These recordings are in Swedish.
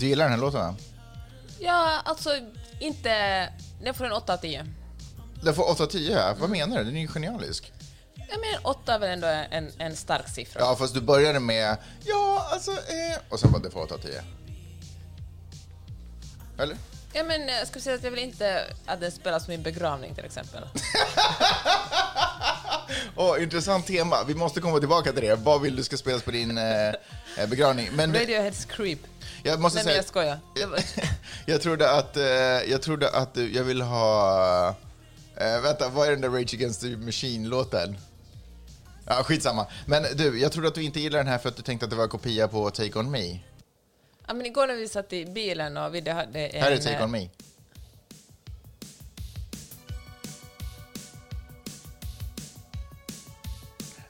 Du gillar den här låten? va? Ja, alltså inte... Den får en 8 av 10. Den får 8 av 10. Vad menar du? Den är ju genialisk. Jag menar 8 är väl ändå en, en stark siffra. Ja, fast du började med ja, alltså, eh, och sen bara det får 8 av 10. Eller? Ja, men jag ska säga att jag vill inte att den spelas på min begravning till exempel. Åh, intressant tema. Vi måste komma tillbaka till det. Vad vill du ska spelas på din eh, eh, begravning? Men Radioheads Creep. Jag måste Nej, men säga... jag skojar. Jag trodde att, eh, jag trodde att du, jag vill ha... Eh, vänta, vad är den där Rage Against the Machine-låten? Ja, skitsamma. Men du, jag trodde att du inte gillar den här för att du tänkte att det var en kopia på Take On Me. Ja, men igår när vi satt i bilen och vi hade en... Här är Take eh, On Me.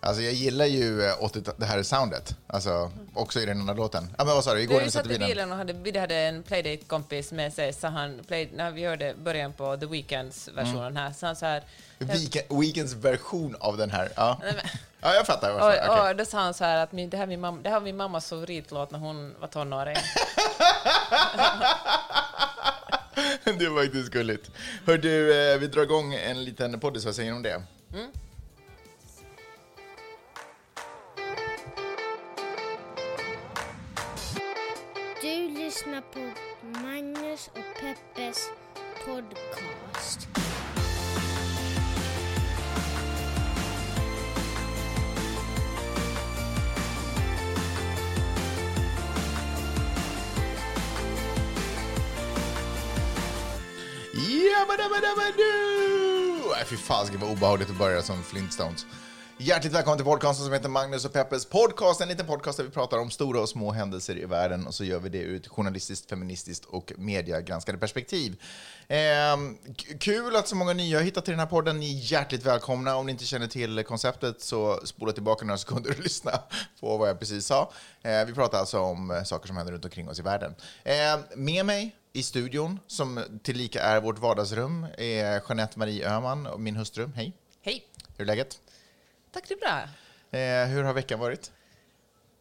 Alltså jag gillar ju eh, 80 det här soundet, alltså också i den andra låten. Ja men vad sa du, igår När vi satt i bilen? bilen och hade, vi hade en Playdate-kompis med sig, så han, play, när vi hörde början på The Weeknds versionen Mm. här, så han så här... Weekend, Weekends version av den här, ja. Ja, jag fattar. Varför. Och, Okej. och då sa han så här att min, det, här är min mamma, det här var min mammas favoritlåt när hon var tonåring. Det var faktiskt gulligt. Hör du, eh, vi drar igång en liten poddis, vad säger du om det? Du lyssnar på Magnus och Peppes podcast. Jabbadabadabadu! Nej, fy fasiken vad obehagligt att börja som Flintstones. Hjärtligt välkommen till podcasten som heter Magnus och Peppes podcast. En liten podcast där vi pratar om stora och små händelser i världen och så gör vi det ur ett journalistiskt, feministiskt och mediegranskande perspektiv. K- kul att så många nya har hittat till den här podden. Ni är hjärtligt välkomna. Om ni inte känner till konceptet så spola tillbaka några sekunder och lyssna på vad jag precis sa. Eh, vi pratar alltså om eh, saker som händer runt omkring oss i världen. Eh, med mig i studion, som tillika är vårt vardagsrum, är Jeanette Marie Öhman och min hustru. Hej, Hej! hur är läget? Tack, det är bra. Eh, hur har veckan varit?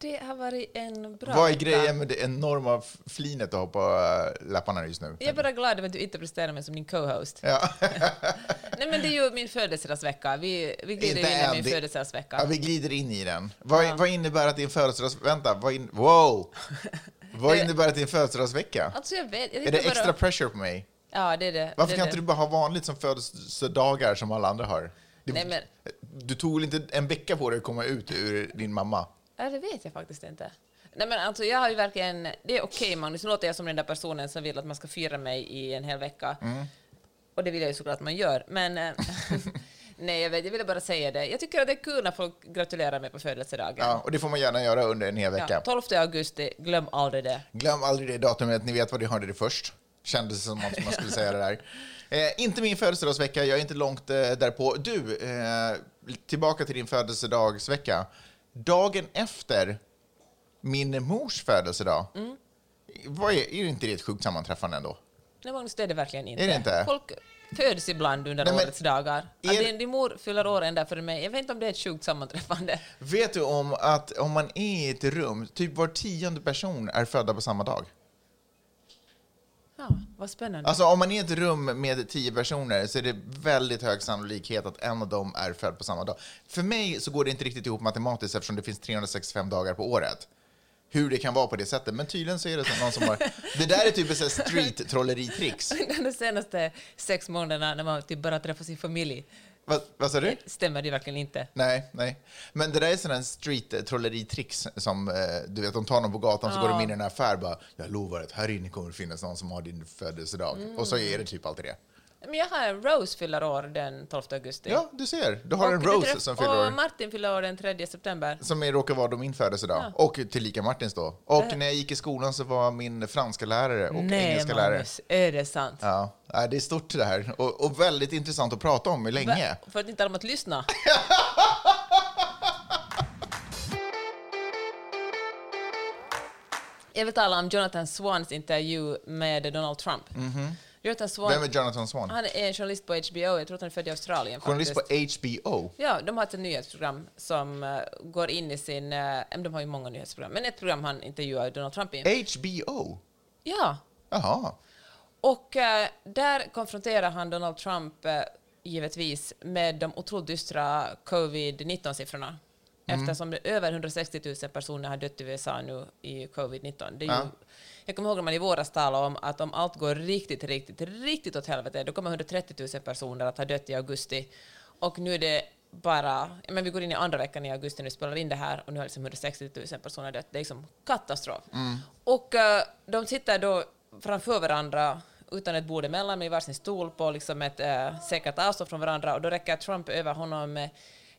Det har varit en bra Vad är grejen med det enorma flinet du har på äh, läpparna just nu? Jag är bara glad över att du inte presenterar mig som din co-host. Ja. Nej, men det är ju min födelsedagsvecka. Vi, vi glider Inte in i min det- födelsedagsvecka. ja, vi glider in i den. Vad, vad innebär att din födelsedags... Vänta, vad in, wow! vad innebär att din födelsedagsvecka? Alltså, jag vet, jag Är det extra bara, pressure på mig? Ja, det är det. Varför det kan det. inte du bara ha vanligt som födelsedagar som alla andra har? Det, Nej, men- Du tog väl inte en vecka på dig att komma ut ur din mamma? Ja, det vet jag faktiskt inte. Nej, men alltså, jag har ju verkligen... Det är okej, Magnus. Nu låter jag som den där personen som vill att man ska fira mig i en hel vecka. Mm. Och det vill jag ju såklart att man gör. Men... eh, Nej, jag, vet, jag ville bara säga det. Jag tycker att det är kul när folk gratulerar mig på födelsedagen. Ja, och det får man gärna göra under en hel vecka. Ja, 12 augusti, glöm aldrig det. Glöm aldrig det datumet, ni vet vad ni hörde det först. Kändes som att man skulle säga det där. Eh, inte min födelsedagsvecka, jag är inte långt eh, därpå. Du, eh, tillbaka till din födelsedagsvecka. Dagen efter min mors födelsedag, Mm. vad är, är inte det ett sjukt sammanträffande ändå? Nej, Magnus, det är det verkligen inte. Är det inte? Folk föds ibland under Nej, men- årets dagar. Att Är- din, din mor fyller år en dag före mig. Jag vet inte om det är ett sjukt sammanträffande. Vet du om att om man är i ett rum, typ var tionde person är födda på samma dag? Ja, vad spännande. Alltså om man är i ett rum med tio personer så är det väldigt hög sannolikhet att en av dem är född på samma dag. För mig så går det inte riktigt ihop matematiskt eftersom det finns 365 dagar på året. Hur det kan vara på det sättet, men tydligen så är det så någon som har... Det där är typ ett street-trolleritricks. de senaste sex månaderna när man typ bara träffar sin familj Vad, vad sa du? stämmer det verkligen inte. Nej, nej. Men det där är sådana street-trolleritricks som, eh, du vet, de tar någon på gatan så går de in i en affär och bara, jag lovar att här inne kommer det finnas någon som har din födelsedag. Och så är det typ alltid det. Men jag har en Rose fyller år den 12 augusti. Ja, du ser. Du har en Och det Rose som fyller år. Och Martin fyller år den 3 september. Som råkar vara då min födelsedag. Och tillika Martins då. Och när jag gick i skolan så var min franska lärare och Nej, engelska lärare. Magnus, är det sant? Ja, nej, det är stort det här. Och, och väldigt intressant att prata om länge. För att inte alla att lyssna. Jag vill tala om Jonathan Swans intervju med Donald Trump. Jonathan Swan. Vem är Jonathan Swan? han är en journalist på HBO, jag tror att han är född i Australien. Journalist på faktiskt. HBO. Ja, de har ett nyhetsprogram som eh, går in i sin... eh, de har ju många nyhetsprogram, men ett program han intervjuar Donald Trump i. HBO? Ja. Jaha. Och eh, där konfronterar han Donald Trump eh, givetvis med de otroligt dystra covid-19-siffrorna. Eftersom det över 160 000 personer har dött i USA nu i covid-19. Det är ju, Ja. Jag kommer ihåg när man i våras talade om att om allt går riktigt, riktigt, riktigt åt helvete, då kommer 130 000 personer att ha dött i augusti. Och nu är det bara, men vi går in i andra veckan i augusti vi spelar in det här och nu har liksom 160 000 personer dött. Det är liksom katastrof. Och eh, de sitter då framför varandra utan ett bord emellan, med varsin stol på liksom ett uh, säkert avstånd från varandra och då räcker Trump över honom med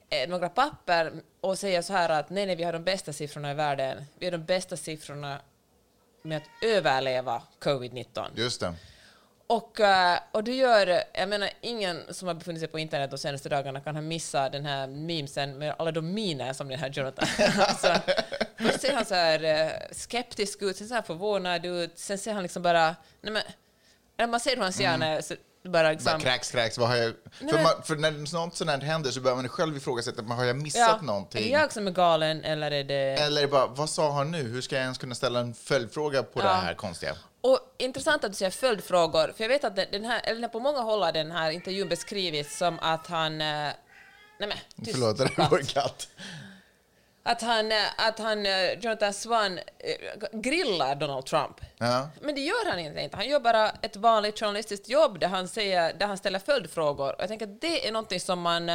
eh, några papper och säger så här att nej, nej, vi har de bästa siffrorna i världen. Vi har de bästa siffrorna med att överleva covid-19. Just det. Och, eh, och du gör, jag menar ingen som har befunnit sig på internet de senaste dagarna kan ha missat den här memesen med alla de miner som den här Jonathan... alltså, först ser han så här eh, skeptisk ut, sen ser han förvånad ut, sen ser han liksom bara... Nej men, man ser hur han ser mm. Bara Bara liksom... kräks, kräks. Vad har jag... Nej, för, man, för när något sånt här händer så behöver man själv ifrågasätta, men har jag missat Ja, är någonting? det jag som är galen eller är det... Eller bara, vad sa han nu? Hur ska jag ens kunna ställa en följdfråga på det Ja. här konstiga? Och intressant att du säger följdfrågor, för jag vet att den här, eller på många håll har den här intervjun beskrivits som att han... eh, Nej men, tyst, Förlåt, det var en katt. Att han, eh, att han, eh, Jonathan Swan, eh, grillar Donald Trump. Ja. Men det gör han inte. Han gör bara ett vanligt journalistiskt jobb där han, säger, där han ställer följdfrågor. Och jag tänker att det är någonting som man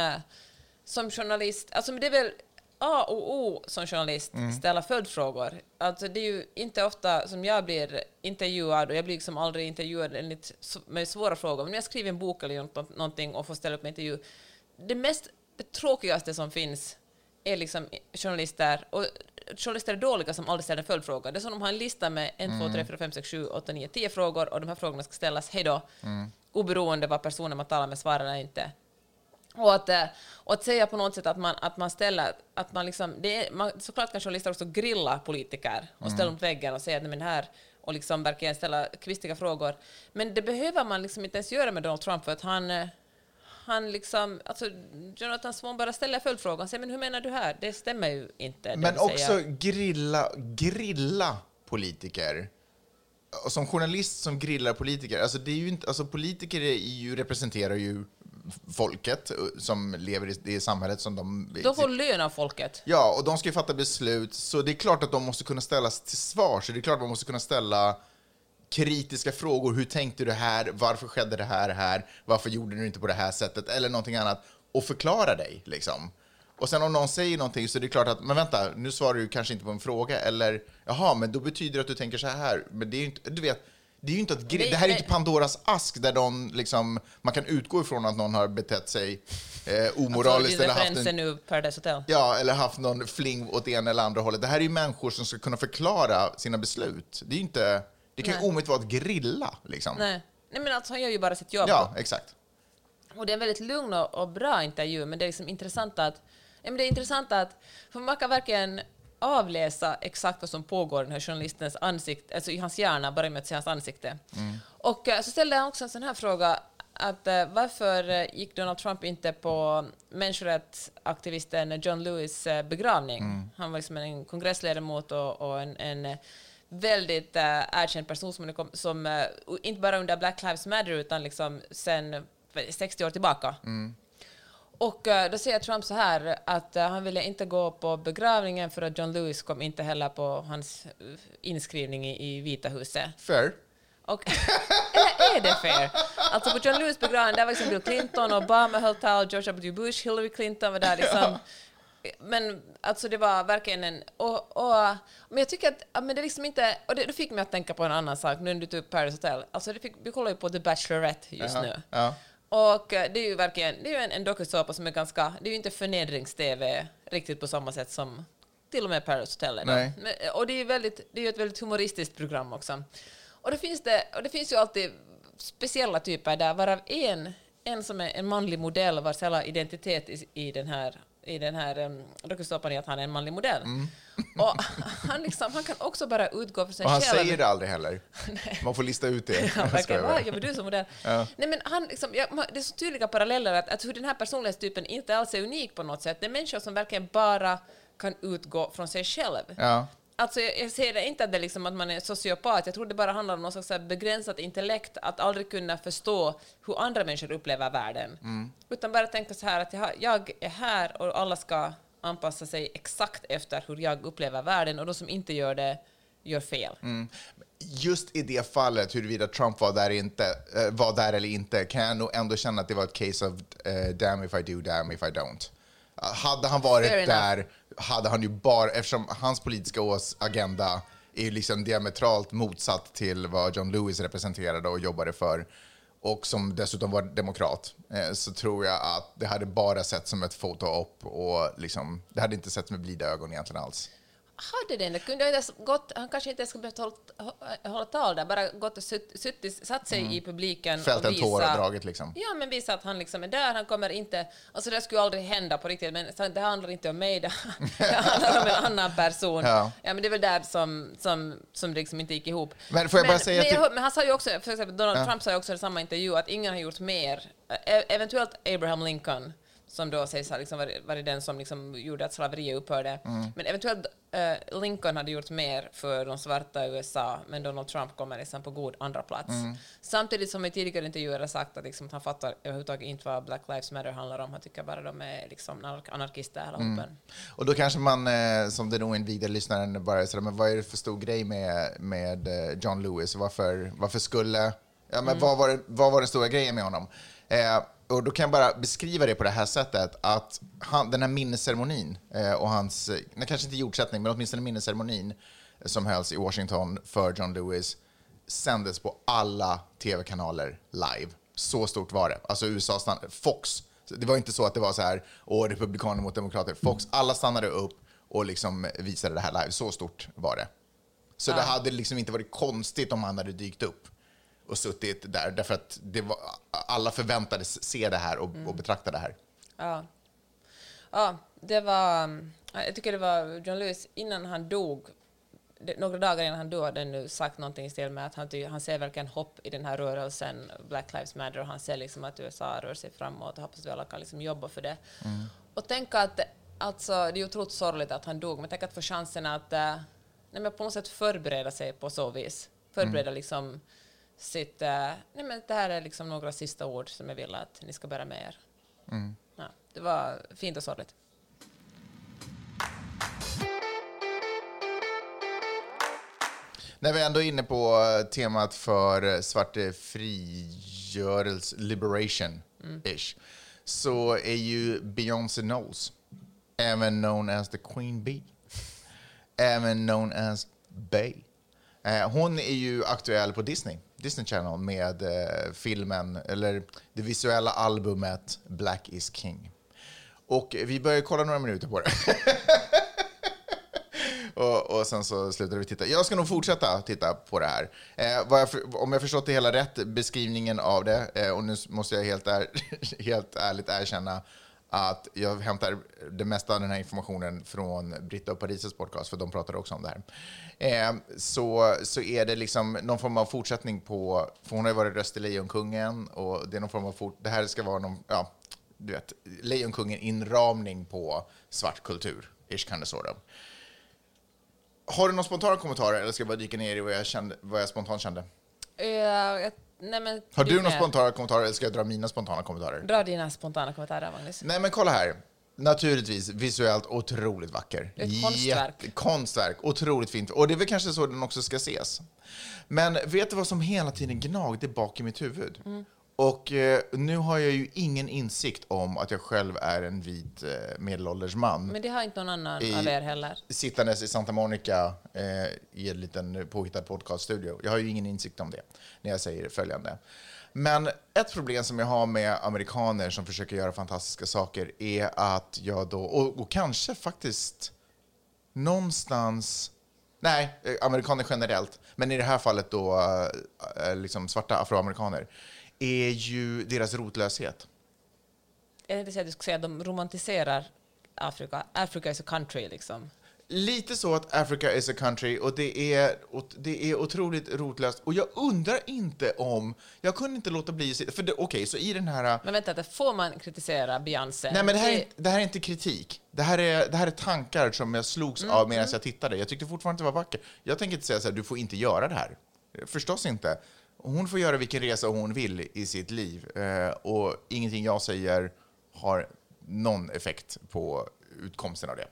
som journalist, alltså det är väl A och O som journalist, ställa följdfrågor. Alltså det är ju inte ofta som jag blir intervjuad och jag blir liksom aldrig intervjuad enligt, med svåra frågor. Men när jag skriver en bok eller någonting och får ställa upp en intervju, det mest det tråkigaste som finns är liksom journalister, och journalister är dåliga som aldrig ställer följdfrågor. Det är som om de har en lista med 1, 2, 3, 4, 5, 6, 7, 8, 9, 10 frågor och de här frågorna ska ställas hej då, oberoende vad personen man talar med svarar eller inte. Och att, eh, och att säga på något sätt att man, att man ställer, att man liksom, det är, man, såklart kan journalister också grilla politiker och ställa mot väggen och säga att men här, och liksom verkligen ställa kvistiga frågor. Men det behöver man liksom inte ens göra med Donald Trump för att han, eh, han liksom, alltså Jonathan Swan bara ställer följdfrågan, säger men hur menar du här? Det stämmer ju inte. Men också säger." grilla, grilla politiker. Och som journalist som grillar politiker, alltså det är ju inte, alltså politiker är ju, representerar ju folket eh, som lever i det samhället som de... De får lön av folket. Ja, och de ska ju fatta beslut, så det är klart att de måste kunna ställas till svar. Så det är klart att man måste kunna ställa kritiska frågor. Hur tänkte du här? Varför skedde det här här? Varför gjorde du inte på det här sättet? Eller någonting annat. Och förklara dig, liksom. Och sen om någon säger någonting så är det klart att, men vänta, nu svarar du kanske inte på en fråga. Eller, jaha, men då betyder det att du tänker så här. Men det är ju inte, du vet, det är inte att, det här är inte Pandoras ask där de liksom, man kan utgå ifrån att någon har betett sig eh, omoraliskt eller haft en nu, Paradise Hotel. Ja, eller haft någon fling åt ena eller andra hållet. Det här är ju människor som ska kunna förklara sina beslut. Det är ju inte... Det kan ju Nej. omöjligt vara att grilla, liksom. Nej. Nej men alltså han gör ju bara sitt jobb. Ja, exakt. Och det är en väldigt lugn och, bra intervju, men det är liksom intressant att... Ja, men det är intressant att... För man kan verkligen avläsa exakt vad som pågår i den här journalistens ansikte, alltså i hans hjärna, bara med att se hans ansikte. Och eh, så ställde han också en sån här fråga, att eh, varför eh, gick Donald Trump inte på människorättsaktivisten John Lewis begravning? Han var liksom en kongressledamot och, och en, en väldigt uh, erkänd person som, kom- som eh, inte bara under Black Lives Matter utan liksom sen 60 år tillbaka. Och eh, då säger Trump så här att han ville inte gå på begravningen för att John Lewis kom inte heller på hans inskrivning i, i Vita huset. Fair. Och, eller är det fair? Alltså på John Lewis begravning, där var liksom Bill Clinton, Obama höll tal, George W. Bush, Hillary Clinton var där liksom. Men alltså det var verkligen en... Och, och, men jag tycker att men det liksom inte... Och det, det fick mig att tänka på en annan sak, nu när du tog upp Paris Hotel. Alltså det fick, vi kollar ju på The Bachelorette just Jaha, nu. Ja. Och eh, det är ju verkligen det är ju en, en dokusåpa som är ganska... Det är ju inte förnedrings-tv riktigt på samma sätt som till och med Paris Hotel. Men, och det är ju väldigt, det är ett väldigt humoristiskt program också. Och det finns, det, och det finns ju alltid speciella typer där, varav en, en som är en manlig modell vars hela identitet i, i den här i den här um, dokusåpan är att han är en manlig modell. Och han, liksom, han kan också bara utgå från sig Och han själv. säger det aldrig heller. Man får lista ut det. Ja, verkligen. jobbar du som modell? Ja. Nej, men han, liksom, ja, det är så tydliga paralleller att, att hur den här personlighetstypen inte alls är unik på något sätt. Det är människor som verkligen bara kan utgå från sig själv. Ja. Alltså jag, jag ser det inte att det liksom att man är sociopat, jag tror det bara handlar om något slags begränsat intellekt, att aldrig kunna förstå hur andra människor upplever världen. Utan bara tänka så här att jag, är här och alla ska anpassa sig exakt efter hur jag upplever världen och de som inte gör det gör fel. Just i det fallet, huruvida Trump var där, inte, eh, var där eller inte, kan jag nog ändå känna att det var ett case of eh, damn if I do, damn if I don't. Uh, hade han varit där hade han ju bara, eftersom hans politiska ås agenda är ju liksom diametralt motsatt till vad John Lewis representerade och jobbade för, och som dessutom var demokrat, eh, så tror jag att det hade bara sett som ett foto upp och liksom, det hade inte sett med blida ögon egentligen alls. Hade den, det kunde inte ens gått, han kanske inte ens skulle behövt hålla, hålla tal där, bara gått och sutt, suttit, satt sig i publiken Fällt en tår och dragit liksom. Ja, men visa att han liksom är där, han kommer inte... Alltså det skulle aldrig hända på riktigt, men det handlar inte om mig, det, handlar om en annan person. Ja. men det är väl där som, som, som det liksom inte gick ihop. Men jag men, till- hör- men han sa ju också, för exempel Donald Trump sa ju också i samma intervju att ingen har gjort mer, e- eventuellt Abraham Lincoln, som då sägs ha liksom varit, varit den som liksom gjorde att slaveriet upphörde. Mm. Men eventuellt eh, Lincoln hade gjort mer för de svarta i USA, men Donald Trump kommer liksom på god andra plats. Mm. Samtidigt som i tidigare intervjuer har sagt att, liksom, att han fattar överhuvudtaget inte vad Black Lives Matter handlar om. Han tycker bara de är liksom anar- anarkister Mm. allihopa. Och då kanske man, eh, som den oinvigde lyssnaren, bara sådär, men vad är det för stor grej med, med eh, John Lewis? Varför, varför skulle... Ja, men vad, var, det- vad var den stora grejen med honom? Eh, och då kan jag bara beskriva det på det här sättet, att han, den här minnesceremonin eh, och hans, eh, nej, kanske inte jordsättning, men åtminstone minnesceremonin som hölls i Washington för John Lewis sändes på alla tv-kanaler live. Så stort var det. Alltså USA stannade, Fox. Det var inte så att det var så här, åh, republikaner mot demokrater. Fox, alla stannade upp och liksom visade det här live. Så stort var det. Så det hade liksom inte varit konstigt om han hade dykt upp och suttit där, därför att var, alla förväntades se det här och, och betrakta det här. Ja. ja, det var... Jag tycker det var John Lewis, innan han dog, några dagar innan han dog, hade han nu sagt någonting i stil med att han, han ser verkligen hopp i den här rörelsen, Black Lives Matter, och han ser liksom att USA rör sig framåt och hoppas att vi alla kan liksom jobba för det. Och tänk att, alltså, det är otroligt sorgligt att han dog, men tänk att få chansen att eh, nej, men på något sätt förbereda sig på så vis. Förbereda liksom sitt... eh, nej, men det här är liksom några sista ord som jag vill att ni ska bära med er. Ja, det var fint och sorgligt. När vi ändå är inne på eh, temat för eh, svarte frigörelse, liberation-ish, så är ju Beyoncé Knowles, även known as the Queen Bee, även known as Bay. Hon är ju aktuell på Disney, Disney Channel med eh, filmen, eller det visuella albumet Black is King. Och vi började kolla några minuter på det. Och, och sen så slutade vi titta. Jag ska nog fortsätta titta på det här. Eh, vad jag, för- om jag förstått det hela rätt, beskrivningen av det, eh, och nu måste jag helt, är, helt ärligt erkänna att jag hämtar det mesta av den här informationen från Britta och Parises podcast, för de pratade också om det här. Eh, så, så är det liksom någon form av fortsättning på, för hon har ju varit röst i Lejonkungen, och det är någon form av fort, det här ska vara någon, ja, du vet, Lejonkungen inramning på svart kultur, ish kind of sort of. Har du några spontana kommentarer eller ska jag bara dyka ner i vad jag, kände, vad jag spontant kände? Uh, jag, nej, men, Har du några spontana kommentarer eller ska jag dra mina spontana kommentarer? Dra dina spontana kommentarer, Magnus. Nej men kolla här. Naturligtvis visuellt otroligt vacker. Ett konstverk. Jätte- konstverk, otroligt fint. Och det är väl kanske så den också ska ses. Men vet du vad som hela tiden gnagde bak i mitt huvud? Mm. Och eh, nu har jag ju ingen insikt om att jag själv är en vit eh, medelålders man. Men det har inte någon annan I- av er heller. sittandes i Santa Monica eh, i en liten påhittad podcaststudio. Jag har ju ingen insikt om det när jag säger följande. Men ett problem som jag har med amerikaner som försöker göra fantastiska saker är att jag då, och, och kanske faktiskt någonstans, nej, eh, amerikaner generellt, men i det här fallet då eh, eh, liksom svarta afroamerikaner, är ju deras rotlöshet. Jag tänkte säga att du skulle säga att de romantiserar Afrika. Africa is a country, liksom lite så att Africa is a country och det är, och det är otroligt rotlöst. Och jag undrar inte om... Jag kunde inte låta bli att se... För det- okej, så i den här... Men vänta, det får man kritisera Beyoncé? Nej, men det här, är, det här är inte kritik. Det här är, det här är tankar som jag slogs av Mm, medan jag tittade. Jag tyckte fortfarande att det var vackert. Jag tänker inte säga så här, du får inte göra det här. Förstås inte. Hon får göra vilken resa hon vill i sitt liv. Eh, och ingenting jag säger har någon effekt på utkomsten av det.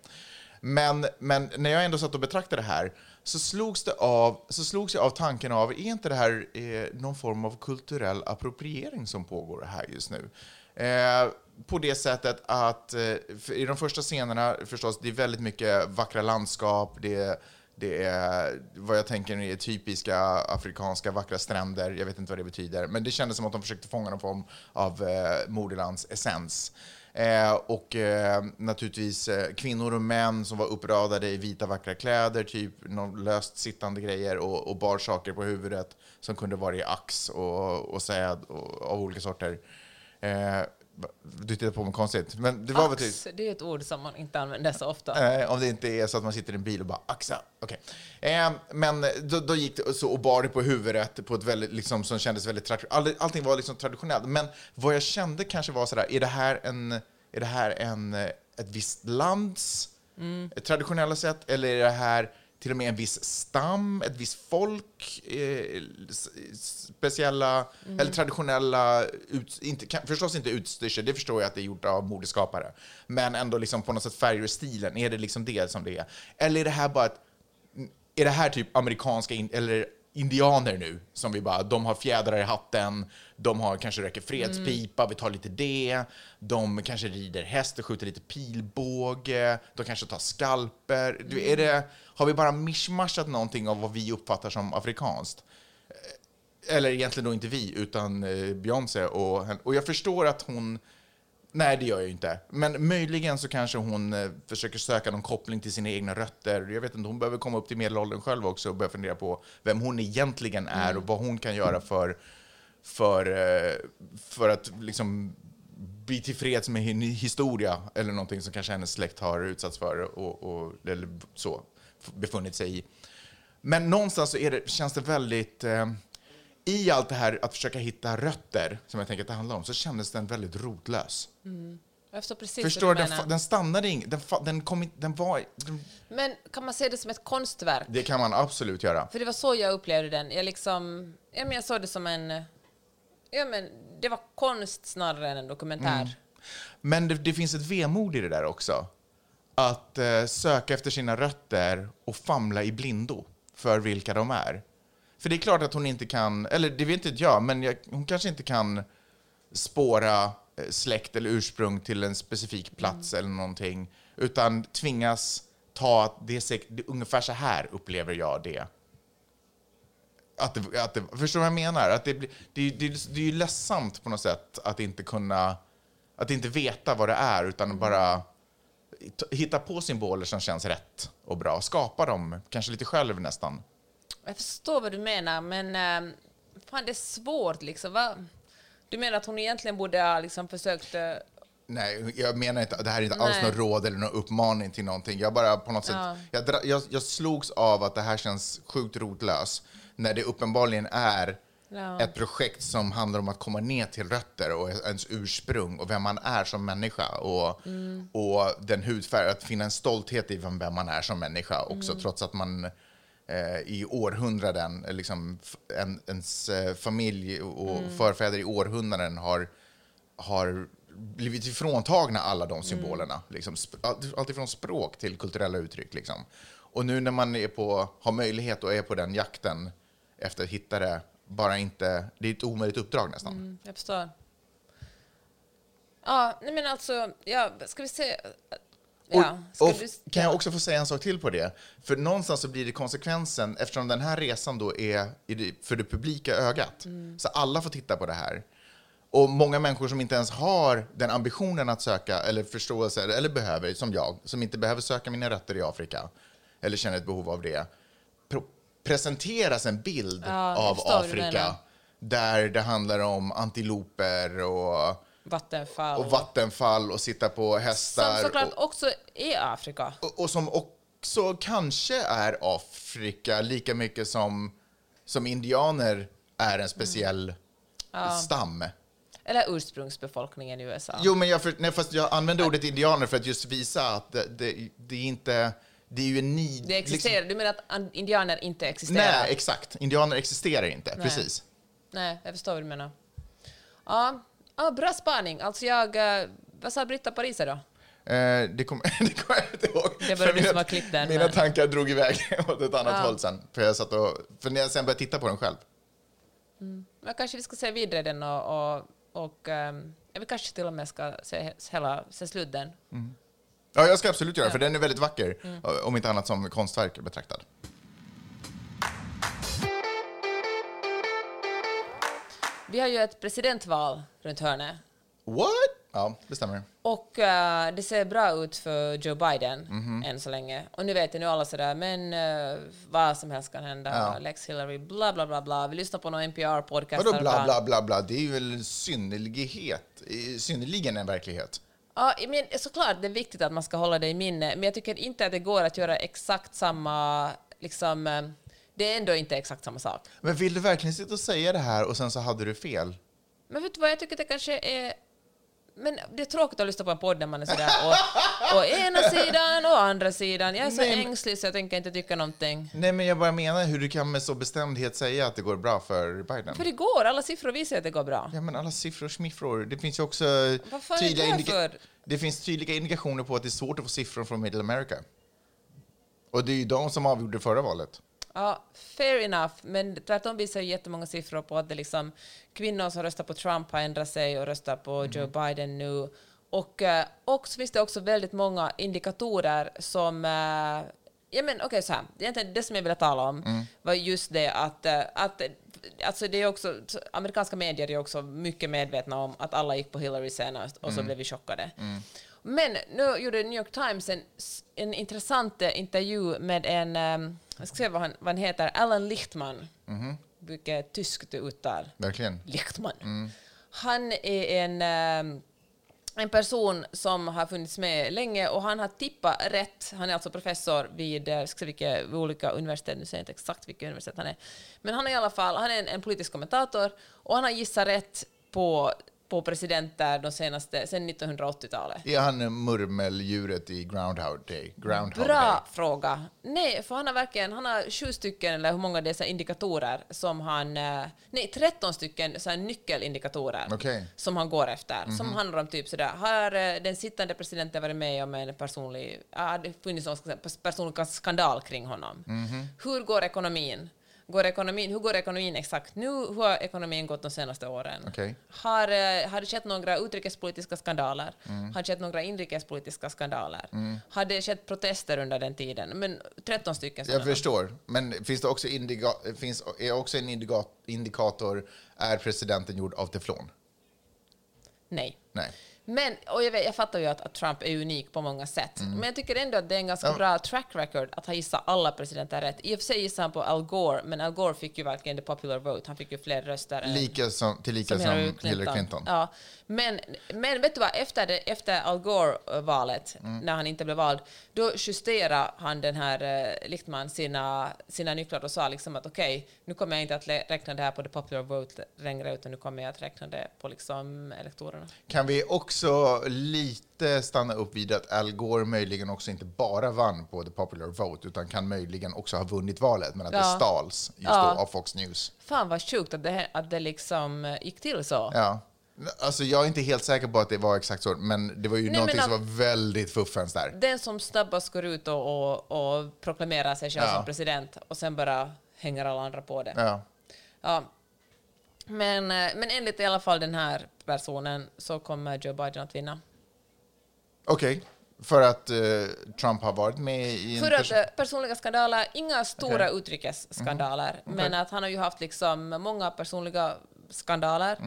Men, men när jag ändå satt och betraktade det här så slogs, det av, så slogs jag av tanken av, är inte det här eh, någon form av kulturell appropriering som pågår här just nu? Eh, på det sättet att eh, i de första scenerna, förstås, det är väldigt mycket vackra landskap, det är, det är vad jag tänker är typiska afrikanska vackra stränder, jag vet inte vad det betyder, men det kändes som att de försökte fånga någon form av eh, moderlands essens. Eh, och eh, naturligtvis eh, kvinnor och män som var uppradade i vita vackra kläder, typ någon löst sittande grejer och, och bar saker på huvudet som kunde vara i ax och, och säd och, av olika sorter. Eh, du tittar på mig konstigt, men det var typ... Ax, det är ett ord som man inte använder så ofta. Eh, om det inte är så att man sitter i en bil och bara axa. Okej. Eh, men då, då gick det så och bar det på huvudet på ett väldigt, liksom, som kändes väldigt traditionellt. All, allting var liksom traditionellt. Men vad jag kände kanske var sådär, är det här en, är det här en, ett visst lands traditionella sätt eller är det här till och med en viss stam, ett visst folk, eh, speciella eller traditionella, ut, inte, kan, förstås inte utstyrsel, det förstår jag att det är gjort av modeskapare, men ändå liksom på något sätt färger och stilen, är det liksom det som det är? Eller är det här bara ett, är det här typ amerikanska in, eller indianer nu som vi bara, de har fjädrar i hatten, de har kanske röker fredspipa, vi tar lite det, de kanske rider häst och skjuter lite pilbåge, de kanske tar skalper. Du, är det, har vi bara mishmashat någonting av vad vi uppfattar som afrikanskt? Eller egentligen då inte vi, utan eh, Beyoncé och, och jag förstår att hon Nej, det gör jag ju inte. Men möjligen så kanske hon eh, försöker söka någon koppling till sina egna rötter. Jag vet inte, hon behöver komma upp till medelåldern själv också och börja fundera på vem hon egentligen är och vad hon kan göra för, för, eh, för att liksom bli tillfreds med en historia eller någonting som kanske hennes släkt har utsatts för och, och eller så, befunnit sig i. Men någonstans så det, känns det väldigt... Eh, I allt det här att försöka hitta rötter, som jag tänker att det handlar om, så kändes den väldigt rotlös. Jag förstår Den, den stannade ing, den, den kom in, den var... Den, Men kan man se det som ett konstverk? det kan man absolut göra. För det var så jag upplevde den. Jag, liksom, ja, men jag såg det som en... Ja, men det var konst snarare än en dokumentär. Mm. Men det, det finns ett vemod i det där också. Att eh, söka efter sina rötter och famla i blindo för vilka de är. För det är klart att hon inte kan, eller det vet inte jag, men jag, hon kanske inte kan spåra eh, släkt eller ursprung till en specifik plats eller någonting, utan tvingas ta att det säkert, det, ungefär så här upplever jag det. Att det, att det, förstår du vad jag menar? Att det, det, det, det är ju ledsamt på något sätt att inte kunna, att inte veta vad det är, utan bara t- hitta på symboler som känns rätt och bra. Skapa dem, kanske lite själv nästan. Jag förstår vad du menar, men eh, fan, det är svårt. Liksom. Va? Du menar att hon egentligen borde ha liksom, försökt... eh, Nej, jag menar inte, det här är inte alls Nej. något råd eller någon uppmaning till någonting. Jag bara på något sätt, Ja. jag, dra, jag, jag slogs av att det här känns sjukt rotlös när det uppenbarligen är Ja. ett projekt som handlar om att komma ner till rötter och ens ursprung och vem man är som människa och, Mm. och den hudfärg, att finna en stolthet i vem vem man är som människa också, Mm. trots att man i århundraden, eh, liksom, en, ens eh, familj och Mm. förfäder i århundraden har har blivit ifråntagna alla Mm. de symbolerna. Liksom, sp- allt, allt ifrån språk till kulturella uttryck. Liksom. Och nu när man är på, har möjlighet och är på den jakten efter att hitta det, bara inte... Det är ett omöjligt uppdrag nästan. Mm, jag förstår. Ja, nej men alltså, ja, ska vi se... Ja, ska och du, kan jag också få säga en sak till på det? För någonstans så blir det konsekvensen, eftersom den här resan då är för det publika ögat, Mm. så alla får titta på det här. Och många människor som inte ens har den ambitionen att söka eller förståelse, eller behöver, som jag, som inte behöver söka mina rötter i Afrika, eller känner ett behov av det, presenteras en bild Ja, av Afrika där det handlar om antiloper och, Vattenfall. och vattenfall och sitta på hästar. som såklart och, också är Afrika. och, och som också kanske är Afrika lika mycket som, som indianer är en speciell stam. Eller ursprungsbefolkningen i USA. Jo, men jag, för, nej, fast jag använder ordet indianer för att just visa att det, det, det är inte... Det är ju en ni... Det existerar. Du menar att an- indianer inte existerar? Nej, exakt. Indianer existerar inte. Nej. Precis. Nej, jag förstår vad du menar. Ja, ja bra spaning. Alltså jag... eh, Vad sa Britta Pariser då? Eh, det kommer det kom jag inte ihåg. Det var du mina, som har klippt den, Mina men- tankar drog iväg åt ett annat Ja. håll sen. För, jag satt och, för när jag sen började titta på den själv. Men kanske vi ska se vidare den och... och, och ja, vi kanske till och med ska se, hela, se slut den. Ja, jag ska absolut göra det, för den är väldigt vacker. Mm. Om inte annat som konstverk betraktad. Vi har ju ett presidentval runt hörnet. What? Ja, det stämmer. Och eh, det ser bra ut för Joe Biden Mhm. än så länge. Och nu vet jag nu alla sådär, men eh, vad som helst kan hända. Ja. Lex Hillary, bla bla bla bla. Vi lyssnar på någon NPR-podcast. Vadå bla bla bla bla? Det är ju väl synnerlighet, synnerligen en verklighet. Ja, men såklart det är viktigt att man ska hålla det i minne, men jag tycker inte att det går att göra exakt samma, liksom, eh, det är ändå inte exakt samma sak. Men vill du verkligen sitta och säga det här och sen så hade du fel? Men vet du vad, jag tycker det kanske är... Men det är tråkigt att lyssna på en podd när man är sådär och, och ena sidan och andra sidan. Jag är så Nej, men- ängslig så jag tänker inte tycka någonting. Nej, men jag bara menar hur du kan med så bestämdhet säga att det går bra för Biden. För det går, alla siffror visar att det går bra. Ja, men alla siffror och smiffror. Det finns ju också Vad fan är det tydliga, indika- för? det finns tydliga indikationer på att det är svårt att få siffror från Middle America. Och det är ju de som avgjorde förra valet. Ja, fair enough, men tvärtom visar ju jättemånga siffror på att det liksom, kvinnor som röstar på Trump har ändrat sig och röstar på Joe Biden nu. Och, eh, och så finns det också väldigt många indikatorer som... eh, Ja men okej, så här. Egentligen det som jag ville tala om var just det att, eh, att alltså det är också, amerikanska medier är också mycket medvetna om att alla gick på Hillary senast och så blev vi chockade. Men nu gjorde New York Times en, en intressant intervju med en, um, jag ska se vad han, vad han heter, Alan Lichtman. Vilket tyskt uttal. Verkligen. Lichtman. Han är en, ehm, en person som har funnits med länge och han har tippat rätt. Han är alltså professor vid, eh, ska se vilka, vid olika universitet, nu säger jag inte exakt vilka universitet han är. Men han är i alla fall han är en, en politisk kommentator och han har gissat rätt på, på presidenter de senaste, sedan 1980-talet. Är han murmeldjuret i Groundhog Day? Groundhog Bra Day? fråga. Nej, för han har verkligen, han har sju stycken, eller hur många dessa indikatorer som han, eh, nej 13 stycken så här nyckelindikatorer Okej. som han går efter, som handlar om typ sådär, har eh, den sittande presidenten varit med om en personlig, ja, det funnits någon personlig skandal kring honom? Hur går ekonomin? Går ekonomin, hur går ekonomin exakt nu? Hur har ekonomin gått de senaste åren? Okej. Har, eh, har det skett några utrikespolitiska skandaler? Har det skett några inrikespolitiska skandaler? Har det skett protester under den tiden? Men 13 stycken Jag förstår. Men finns det också, indiga- finns, är också en indikator, är presidenten gjord av teflon? Nej. Nej. Men, och jag, vet, jag fattar ju att, att Trump är unik på många sätt, men jag tycker ändå att det är en ganska Mm. Bra track record att ha gissat alla presidenter rätt. I och för sig gissade han på Al Gore, men Al Gore fick ju verkligen the popular vote. Han fick ju fler röster Lika som, tillika som, Hillary Clinton. Ja. Men, men vet du vad, efter, det, efter Al Gore-valet, Mm. när han inte blev vald, då justerade han den här eh, Lichtman sina, sina nycklar och sa liksom att okej, nu kommer jag inte att räkna det här på the popular vote längre, utan nu kommer jag att räkna det på liksom elektorerna. Kan vi också lite stanna upp vid att Al Gore möjligen också inte bara vann på the popular vote, utan kan möjligen också ha vunnit valet, men att det Ja. stals just Ja. då av Fox News. Fan vad sjukt att det, att det liksom eh, gick till så. Ja. Alltså jag är inte helt säker på att det var exakt så, men det var ju Nej, någonting som var väldigt fuffens där. Den som snabbast går ut och, och, och proklamerar sig själv Ja. som president och sen bara hänger alla andra på det. Ja. Ja. Men, eh, men enligt i alla fall den här personen så kommer Joe Biden att vinna. Okej, för att eh, Trump har varit med i. För att perso- eh, personliga skandaler, inga stora Okej. utrikesskandaler, men att han har ju haft liksom många personliga skandaler.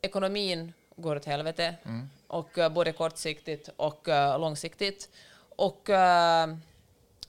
Ekonomin går åt helvete, och eh, både kortsiktigt och eh, långsiktigt. Och, eh,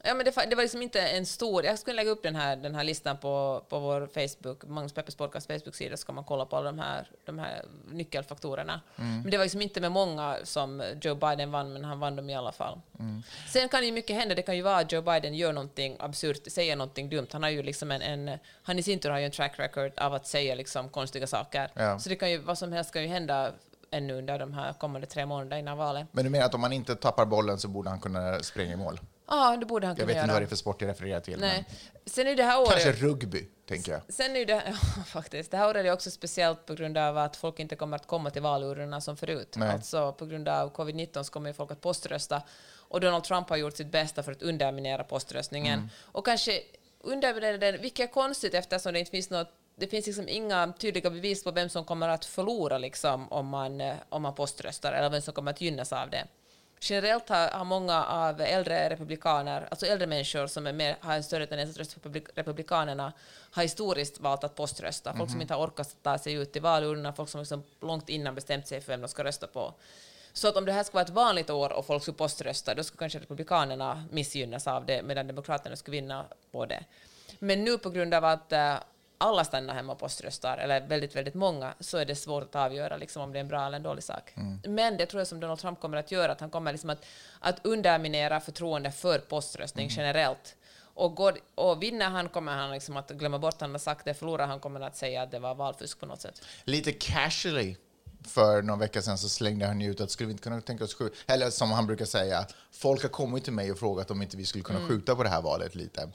Ja, men det, det var liksom inte en stor... Jag skulle lägga upp den här, den här listan på, på vår Facebook, Magnus Peppers podcast Facebook-sida, så kan man kolla på alla de här, de här nyckelfaktorerna. Mm. Men det var liksom inte med många som Joe Biden vann, men han vann dem i alla fall. Mm. Sen kan ju mycket hända. Det kan ju vara att Joe Biden gör någonting absurt, säger någonting dumt. Han har ju liksom en, en han i sin tur har ju en track record av att säga liksom konstiga saker. Ja. Så det kan ju, vad som helst kan ju hända ännu under de här kommande tre månaderna innan valet. Men du menar att om man inte tappar bollen så borde han kunna springa i mål? Ja, det borde han Jag kunna vet inte göra. vad det är för sport jag refererar till. Nej. Men Sen är det här året... kanske rugby, tänker jag. Sen är det, ja, faktiskt, det här året är också speciellt på grund av att folk inte kommer att komma till valurnorna som förut. Nej. Alltså på grund av covid-19 så kommer folk att poströsta och Donald Trump har gjort sitt bästa för att underminera poströstningen. Mm. Och kanske underminera den, vilket är konstigt eftersom det inte finns något det finns liksom inga tydliga bevis på vem som kommer att förlora liksom, om, man, eh, om man poströstar eller vem som kommer att gynnas av det. Generellt har, har många av äldre republikaner, alltså äldre människor som är mer, har en större tendens att rösta på publik- republikanerna, har historiskt valt att poströsta. Folk som inte har orkat ta sig ut till valurnorna, folk som liksom långt innan bestämt sig för vem de ska rösta på. Så att om det här ska vara ett vanligt år och folk skulle poströsta, då skulle kanske republikanerna missgynnas av det, medan demokraterna skulle vinna på det. Men nu på grund av att eh, alla stannar hemma och poströstar, eller väldigt, väldigt många, så är det svårt att avgöra liksom, om det är en bra eller en dålig sak. Men det tror jag som Donald Trump kommer att göra, att han kommer liksom att, att underminera förtroende för poströstning generellt. Och, går, och vinner han kommer han liksom att glömma bort att han har sagt det, förlorar han kommer att säga att det var valfusk på något sätt. Lite casually för någon vecka sedan så slängde han ut att skulle vi inte kunna tänka oss skjuta, eller som han brukar säga, folk har kommit till mig och frågat om inte vi skulle kunna skjuta på det här valet lite.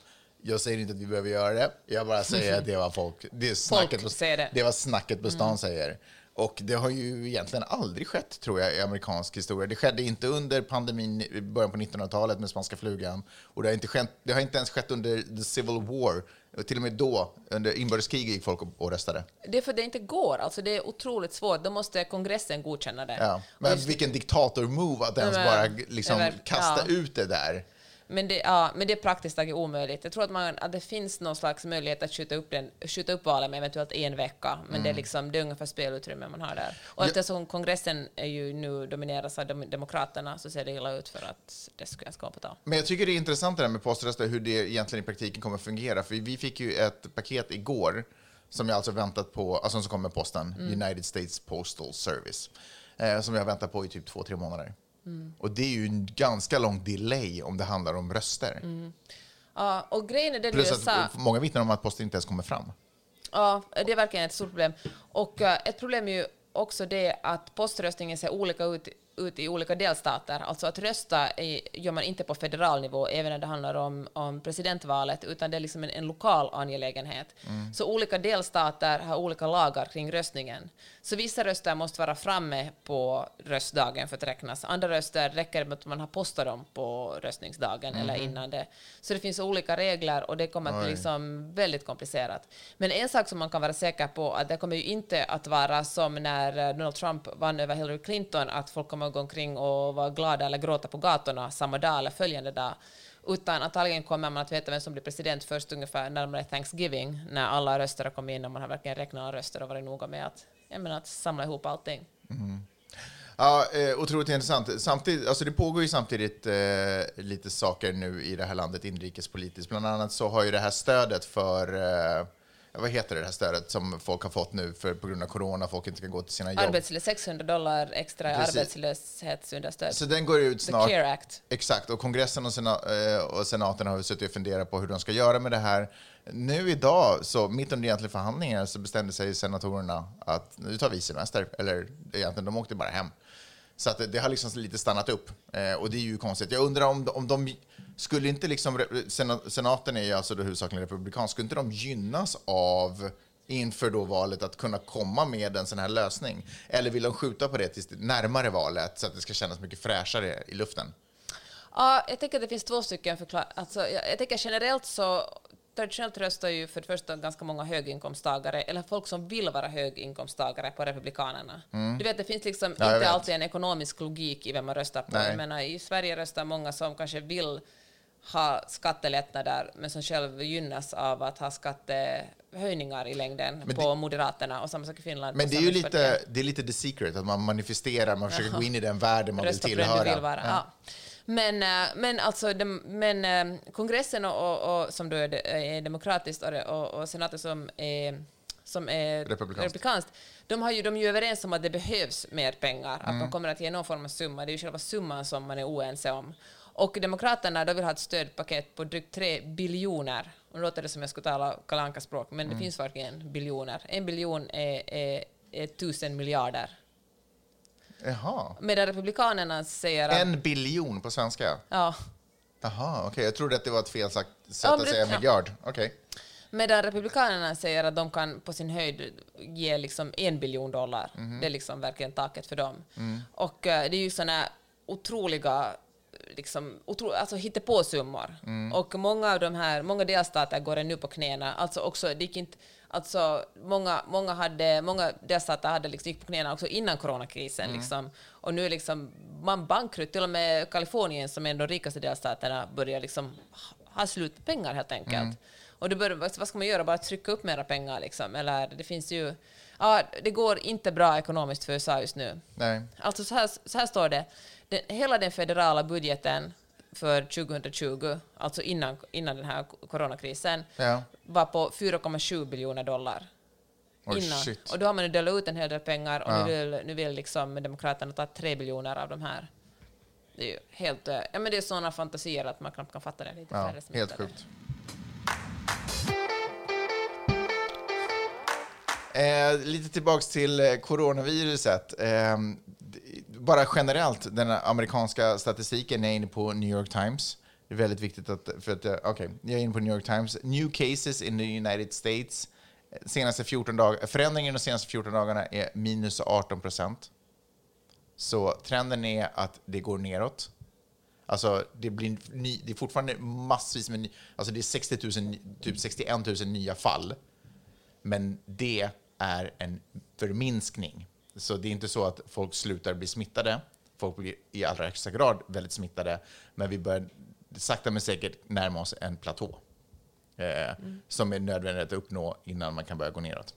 Jag säger inte att vi behöver göra det, jag bara säger att det var folk, det är snacket, på, säger det. det var snacket på stan säger. Och det har ju egentligen aldrig skett, tror jag, i amerikansk historia. Det skedde inte under pandemin i början på 1900-talet med spanska flugan. Och det har, inte skett, det har inte ens skett under the civil war. Och till och med då, under inbördeskriget, gick folk och, röstade. Det är för det inte går, alltså det är otroligt svårt, då måste kongressen godkänna det. Ja. Men just- vilken diktator-move att ens Men- bara liksom men- kasta ja. ut det där. Men det, ja, men det är praktiskt taget omöjligt. Jag tror att, man, att det finns någon slags möjlighet att skjuta upp, den, skjuta upp valet med eventuellt en vecka, men det, är liksom, det är ungefär spelutrymme man har där. Och Ja. eftersom kongressen är ju nu domineras av dem, demokraterna så ser det illa ut för att det ska ens komma på tal. Men jag tycker det är intressant det där med poströster, hur det egentligen i praktiken kommer att fungera. För vi fick ju ett paket igår som jag alltså väntat på, alltså som kom med posten, United States Postal Service, eh, som jag väntat på i typ två, tre månader. Och det är ju en ganska lång delay om det handlar om röster. Ja, och grejen är den i Plus USA... att många vittnar om att posten inte ens kommer fram. Ja, det är verkligen ett stort problem. Och eh, ett problem är ju också det att poströstningen ser olika ut, ut i olika delstater. Alltså att rösta gör man inte på federal nivå, även när det handlar om, om presidentvalet, utan det är liksom en, en lokal angelägenhet. Så olika delstater har olika lagar kring röstningen. Så vissa röster måste vara framme på röstdagen för att räknas. Andra röster räcker med att man har postat dem på röstningsdagen eller innan det. Så det finns olika regler och det kommer att bli Oj. liksom väldigt komplicerat. Men en sak som man kan vara säker på att det kommer ju inte att vara som när eh, Donald Trump vann över Hillary Clinton, att folk kommer man gå omkring och vara glada eller gråta på gatorna samma dag eller följande dag. Utan antagligen kommer man att veta vem som blir president först ungefär närmare Thanksgiving, när alla röster har kommit in och man har verkligen räknat alla röster och varit noga med att, jag menar, att samla ihop allting. Mm. Ja, eh, otroligt intressant. Samtidigt, alltså det pågår ju samtidigt eh, lite saker nu i det här landet inrikespolitiskt. Bland annat så har ju det här stödet för, eh, vad heter det, det här stödet som folk har fått nu för, på grund av corona, folk inte kan gå till sina jobb. Arbetslös, 600 dollar extra Precis. arbetslöshetsunderstöd. Så den går ut The snart. CARE Act. Exakt, och kongressen och, sena, eh, och senaten har suttit och funderat på hur de ska göra med det här. Nu idag, så mitt under egentligen förhandlingar, så bestämde sig senatorerna att nu tar vi semester, eller egentligen de åkte bara hem. Så att det, har liksom lite stannat upp, eh, och det är ju konstigt. Jag undrar om, om de skulle inte liksom, senaten är ju alltså huvudsakligen republikansk, skulle inte de gynnas av inför då valet att kunna komma med en sån här lösning? Eller vill de skjuta på det tills närmare valet så att det ska kännas mycket fräschare i luften? Ja, jag tänker att det finns två stycken förklaringar. Alltså, jag, jag tänker generellt så traditionellt röstar ju för det första ganska många höginkomsttagare, eller folk som vill vara höginkomsttagare på Republikanerna. Du vet, det finns liksom Mm. Ja, inte alltid en ekonomisk logik i vem man röstar på. Nej. Jag menar, I Sverige röstar många som kanske vill ha skattelättnader, men som själv gynnas av att ha skattehöjningar i längden Men på Moderaterna och samma sak i Finland. Men det är ju lite, det är lite the secret, att man manifesterar, man försöker gå in i den världen man vill Rösta på den tillhöra. du vill vara. Ja. Men, eh, men, alltså, dem- men eh, kongressen och, och, och, som då är, de- är demokratiskt och, och, senaten som är, som är Republikanskt. republikanskt, de, har ju, de är ju överens om att det behövs mer pengar, att Mm. de kommer att ge någon form av summa. Det är ju själva summan som man är oense om. Och Demokraterna de vill ha ett stödpaket på drygt 3 biljoner. Nu låter det som jag skulle tala Kalle Anka-språk, men Mm. det finns verkligen biljoner. En biljon är, är, är tusen miljarder. Jaha. Medan Republikanerna säger att... En biljon på svenska? Ja, Jaha, okej. Jag trodde att det var ett fel sätt Ja, att säga ja. miljard. Okej. Medan Republikanerna säger att de kan på sin höjd ge liksom en biljon dollar. Det är liksom verkligen taket för dem. Och eh, det är ju såna otroliga liksom, otro, alltså hittepåsummor. Och många av de här, många delstater går nu på knäna. Alltså också, det gick inte, alltså många, många, hade, många delstater hade liksom, gick på knäna också innan coronakrisen. Liksom. Och nu är liksom man bankrutt, till och med Kalifornien som är en av de rikaste delstaterna börjar liksom ha slut på pengar helt enkelt. Och det bör, vad vad ska man göra? Bara trycka upp mera pengar liksom? Eller det finns ju... Ja, det går inte bra ekonomiskt för USA just nu. Nej. Alltså så här, så här står det. Den, hela den federala budgeten för 2020, alltså innan, innan den här coronakrisen, Ja. var på 4,7 biljoner dollar. Oj, innan. shit. Och då har man ju delat ut en hel del pengar och Ja. nu vill, nu vill liksom Demokraterna ta 3 biljoner av de här. Det är ju helt... eh, Ja, men det är sådana fantasier att man knappt kan fatta det. Lite Ja, helt sjukt. Eh, lite tillbaks till eh, coronaviruset. Eh, bara generellt, den amerikanska statistiken, är inne på New York Times. Det är väldigt viktigt att, för att, eh, okej, jag är inne på New York Times. New cases in the United States. Eh, senaste 14 dag, förändringen de senaste 14 dagarna är minus 18 procent. Så trenden är att det går neråt. Alltså, det, blir ny, det är fortfarande massvis med... Ny, alltså det är 60 000, typ 61 000 nya fall. Men det är en förminskning. Så det är inte så att folk slutar bli smittade. Folk blir i allra högsta grad väldigt smittade. Men vi börjar sakta men säkert närma oss en platå. Eh, Som är nödvändigt att uppnå innan man kan börja gå neråt.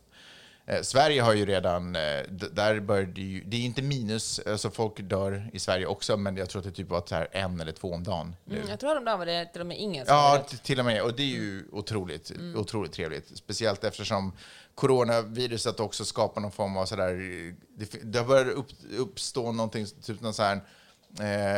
Eh, Sverige har ju redan, eh, där börjar det ju, det är inte minus, alltså folk dör i Sverige också, men jag tror att det typ var så här en eller två om dagen nu. Mm, jag tror häromdagen var det till och med ingen som Ja, till och med. Och det är ju otroligt, Mm. otroligt trevligt. Speciellt eftersom coronaviruset också skapar någon form av sådär... Det, det har börjat upp, uppstå någonting, typ någon sån här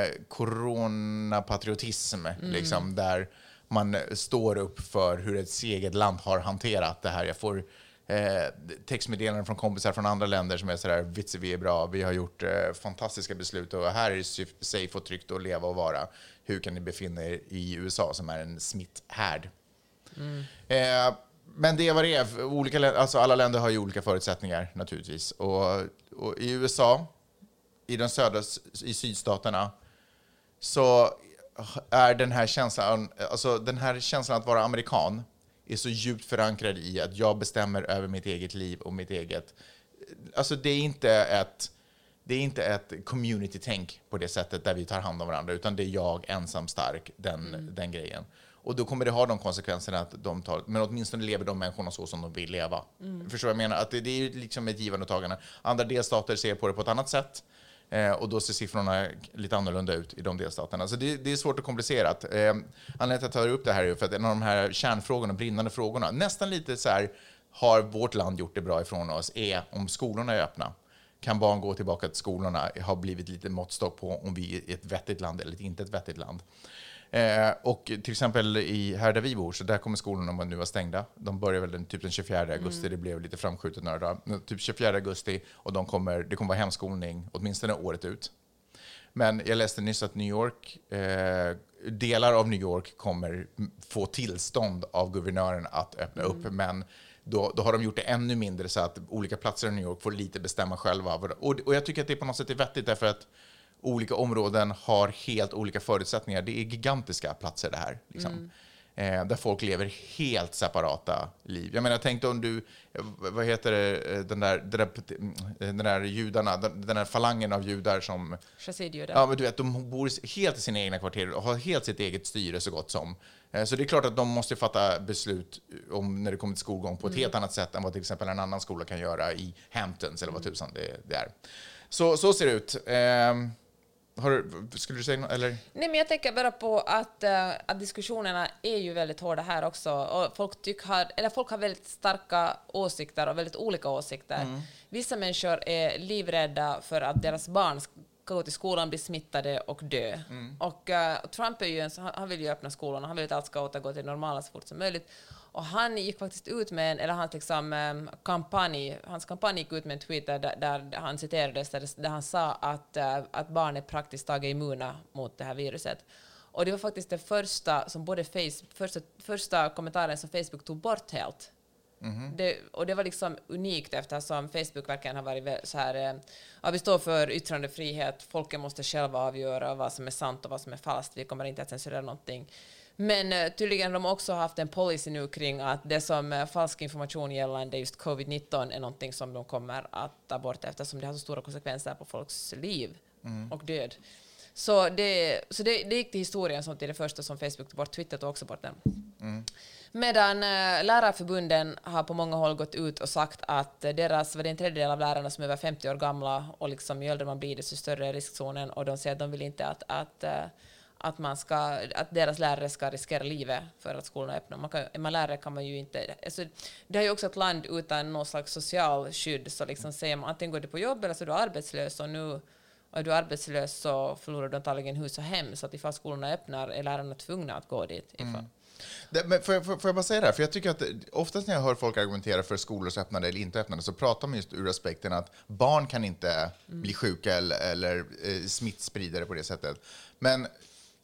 eh, coronapatriotism, Mm. liksom, där man står upp för hur ett eget land har hanterat det här. Jag får eh, textmeddelanden från kompisar från andra länder som är sådär, vitsi vi är bra, vi har gjort eh, fantastiska beslut och här är det safe och tryggt att leva och vara. Hur kan ni befinna er i USA som är en smitthärd? Eh, men det är vad det är. Olika, alltså alla länder har ju olika förutsättningar naturligtvis. Och, och i USA, i de södra, i sydstaterna, så är den här känslan, alltså den här känslan att vara amerikan är så djupt förankrad i att jag bestämmer över mitt eget liv och mitt eget... Alltså det är inte ett, det är inte ett community-tänk på det sättet där vi tar hand om varandra, utan det är jag ensam stark, den, den grejen. Och då kommer det ha de konsekvenserna att de tar, men åtminstone lever de människorna så som de vill leva. Förstår vad jag menar? Att det, det är liksom ett givande och tagande. Andra delstater ser på det på ett annat sätt. Eh, och då ser siffrorna lite annorlunda ut i de delstaterna. Så det, det är svårt och komplicerat. Eh, anledningen till att jag tar upp det här är för att en av de här kärnfrågorna, brinnande frågorna, nästan lite så här, har vårt land gjort det bra ifrån oss, är om skolorna är öppna. Kan barn gå tillbaka till skolorna? Har blivit lite måttstock på om vi är ett vettigt land eller inte ett vettigt land. Eh, och till exempel i, här där vi bor, så där kommer skolorna nu vara stängda. De börjar väl den, typ den 24 augusti, det blev lite framskjutet några dagar. Typ 24 augusti och de kommer, det kommer vara hemskolning åtminstone året ut. Men jag läste nyss att New York, eh, delar av New York kommer få tillstånd av guvernören att öppna upp, men då, då har de gjort det ännu mindre så att olika platser i New York får lite bestämma själva. Och, och jag tycker att det på något sätt är vettigt därför att olika områden har helt olika förutsättningar. Det är gigantiska platser det här. Liksom. Eh, där folk lever helt separata liv. Jag menar, tänk om du, eh, vad heter det, eh, den där, den där, den där judarna, den, den där falangen av judar som Chassidio där. Ja, men du vet, de bor helt i sina egna kvarter och har helt sitt eget styre så gott som. Eh, Så det är klart att de måste fatta beslut om när det kommer till skolgång på ett helt annat sätt än vad till exempel en annan skola kan göra i Hamptons eller vad tusan det, det är. Så, så ser det ut. Ehm, har skulle du säga något? Eller? Nej, men jag tänker bara på att, eh, att diskussionerna är ju väldigt hårda här också. Och folk, tyck har, eller folk har väldigt starka åsikter och väldigt olika åsikter. Vissa människor är livrädda för att deras barn ska gå till skolan, bli smittade och dö. Och eh, Trump är ju en, han han vill ju öppna skolorna, han vill att allt ska återgå till det normala så fort som möjligt. Och han gick faktiskt ut med en, eller hans liksom, em, kampanj, hans kampanj gick ut med en tweet där, där, han citerades, där, där han sa att, eh, att barn är praktiskt taget immuna mot det här viruset. Och det var faktiskt det första, som både face, första, första kommentaren som Facebook tog bort helt. Det, och det var liksom unikt eftersom Facebook verkligen har varit så här, eh, ja, vi står för yttrandefrihet, folket måste själva avgöra vad som är sant och vad som är falskt, vi kommer inte att censurera någonting. Men eh, tydligen har de också haft en policy nu kring att det som är falsk information gällande just covid-19 är någonting som de kommer att ta bort eftersom det har så stora konsekvenser på folks liv och död. Så, det, så det, det gick till historien som till det första som Facebook tog bort, Twitter tog också bort den. Medan eh, lärarförbunden har på många håll gått ut och sagt att eh, deras, var det en tredjedel av lärarna som är över 50 år gamla och liksom ju äldre man blir desto större är riskzonen och de säger att de vill inte att, att, eh, att, man ska, att deras lärare ska riskera livet för att skolorna öppnar. Man kan, är man lärare kan man ju inte... Alltså, det är ju också ett land utan någon slags socialskydd så liksom säger man antingen går du på jobb eller så är du arbetslös och nu är du arbetslös så förlorar du antagligen hus och hem så att ifall skolorna öppnar är lärarna tvungna att gå dit. Ifall. Det, men får, jag, får, får jag bara säga det här? För jag tycker att oftast när jag hör folk argumentera för skolors öppnande eller inte öppnande så pratar man just ur aspekten att barn kan inte bli sjuka eller, eller eh, smittspridare på det sättet. Men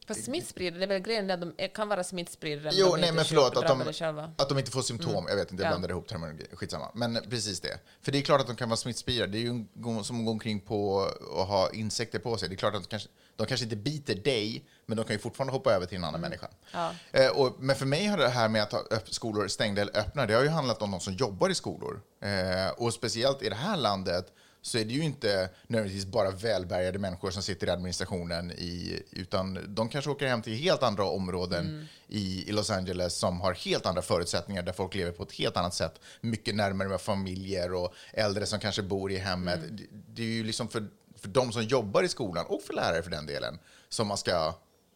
Fast smittspridare, det är väl grejen att de kan vara smittspridare Jo, de nej, men förlåt, att de, själva. att de inte får symptom. Jag vet inte, jag Ja. blandade ihop terminologi. Skitsamma. Men precis det. För det är klart att de kan vara smittspridare. Det är ju som att gå omkring på och ha insekter på sig. Det är klart att de kanske, de kanske inte biter dig, men de kan ju fortfarande hoppa över till en annan människa. Ja. Eh, och, men för mig har det här med att ha skolor stängda eller öppna, det har ju handlat om de som jobbar i skolor. Eh, och speciellt i det här landet så är det ju inte nödvändigtvis bara välbärgade människor som sitter i administrationen, i, utan de kanske åker hem till helt andra områden i, i Los Angeles som har helt andra förutsättningar, där folk lever på ett helt annat sätt, mycket närmare med familjer och äldre som kanske bor i hemmet. Det, det är ju liksom för, för de som jobbar i skolan, och för lärare för den delen, som man ska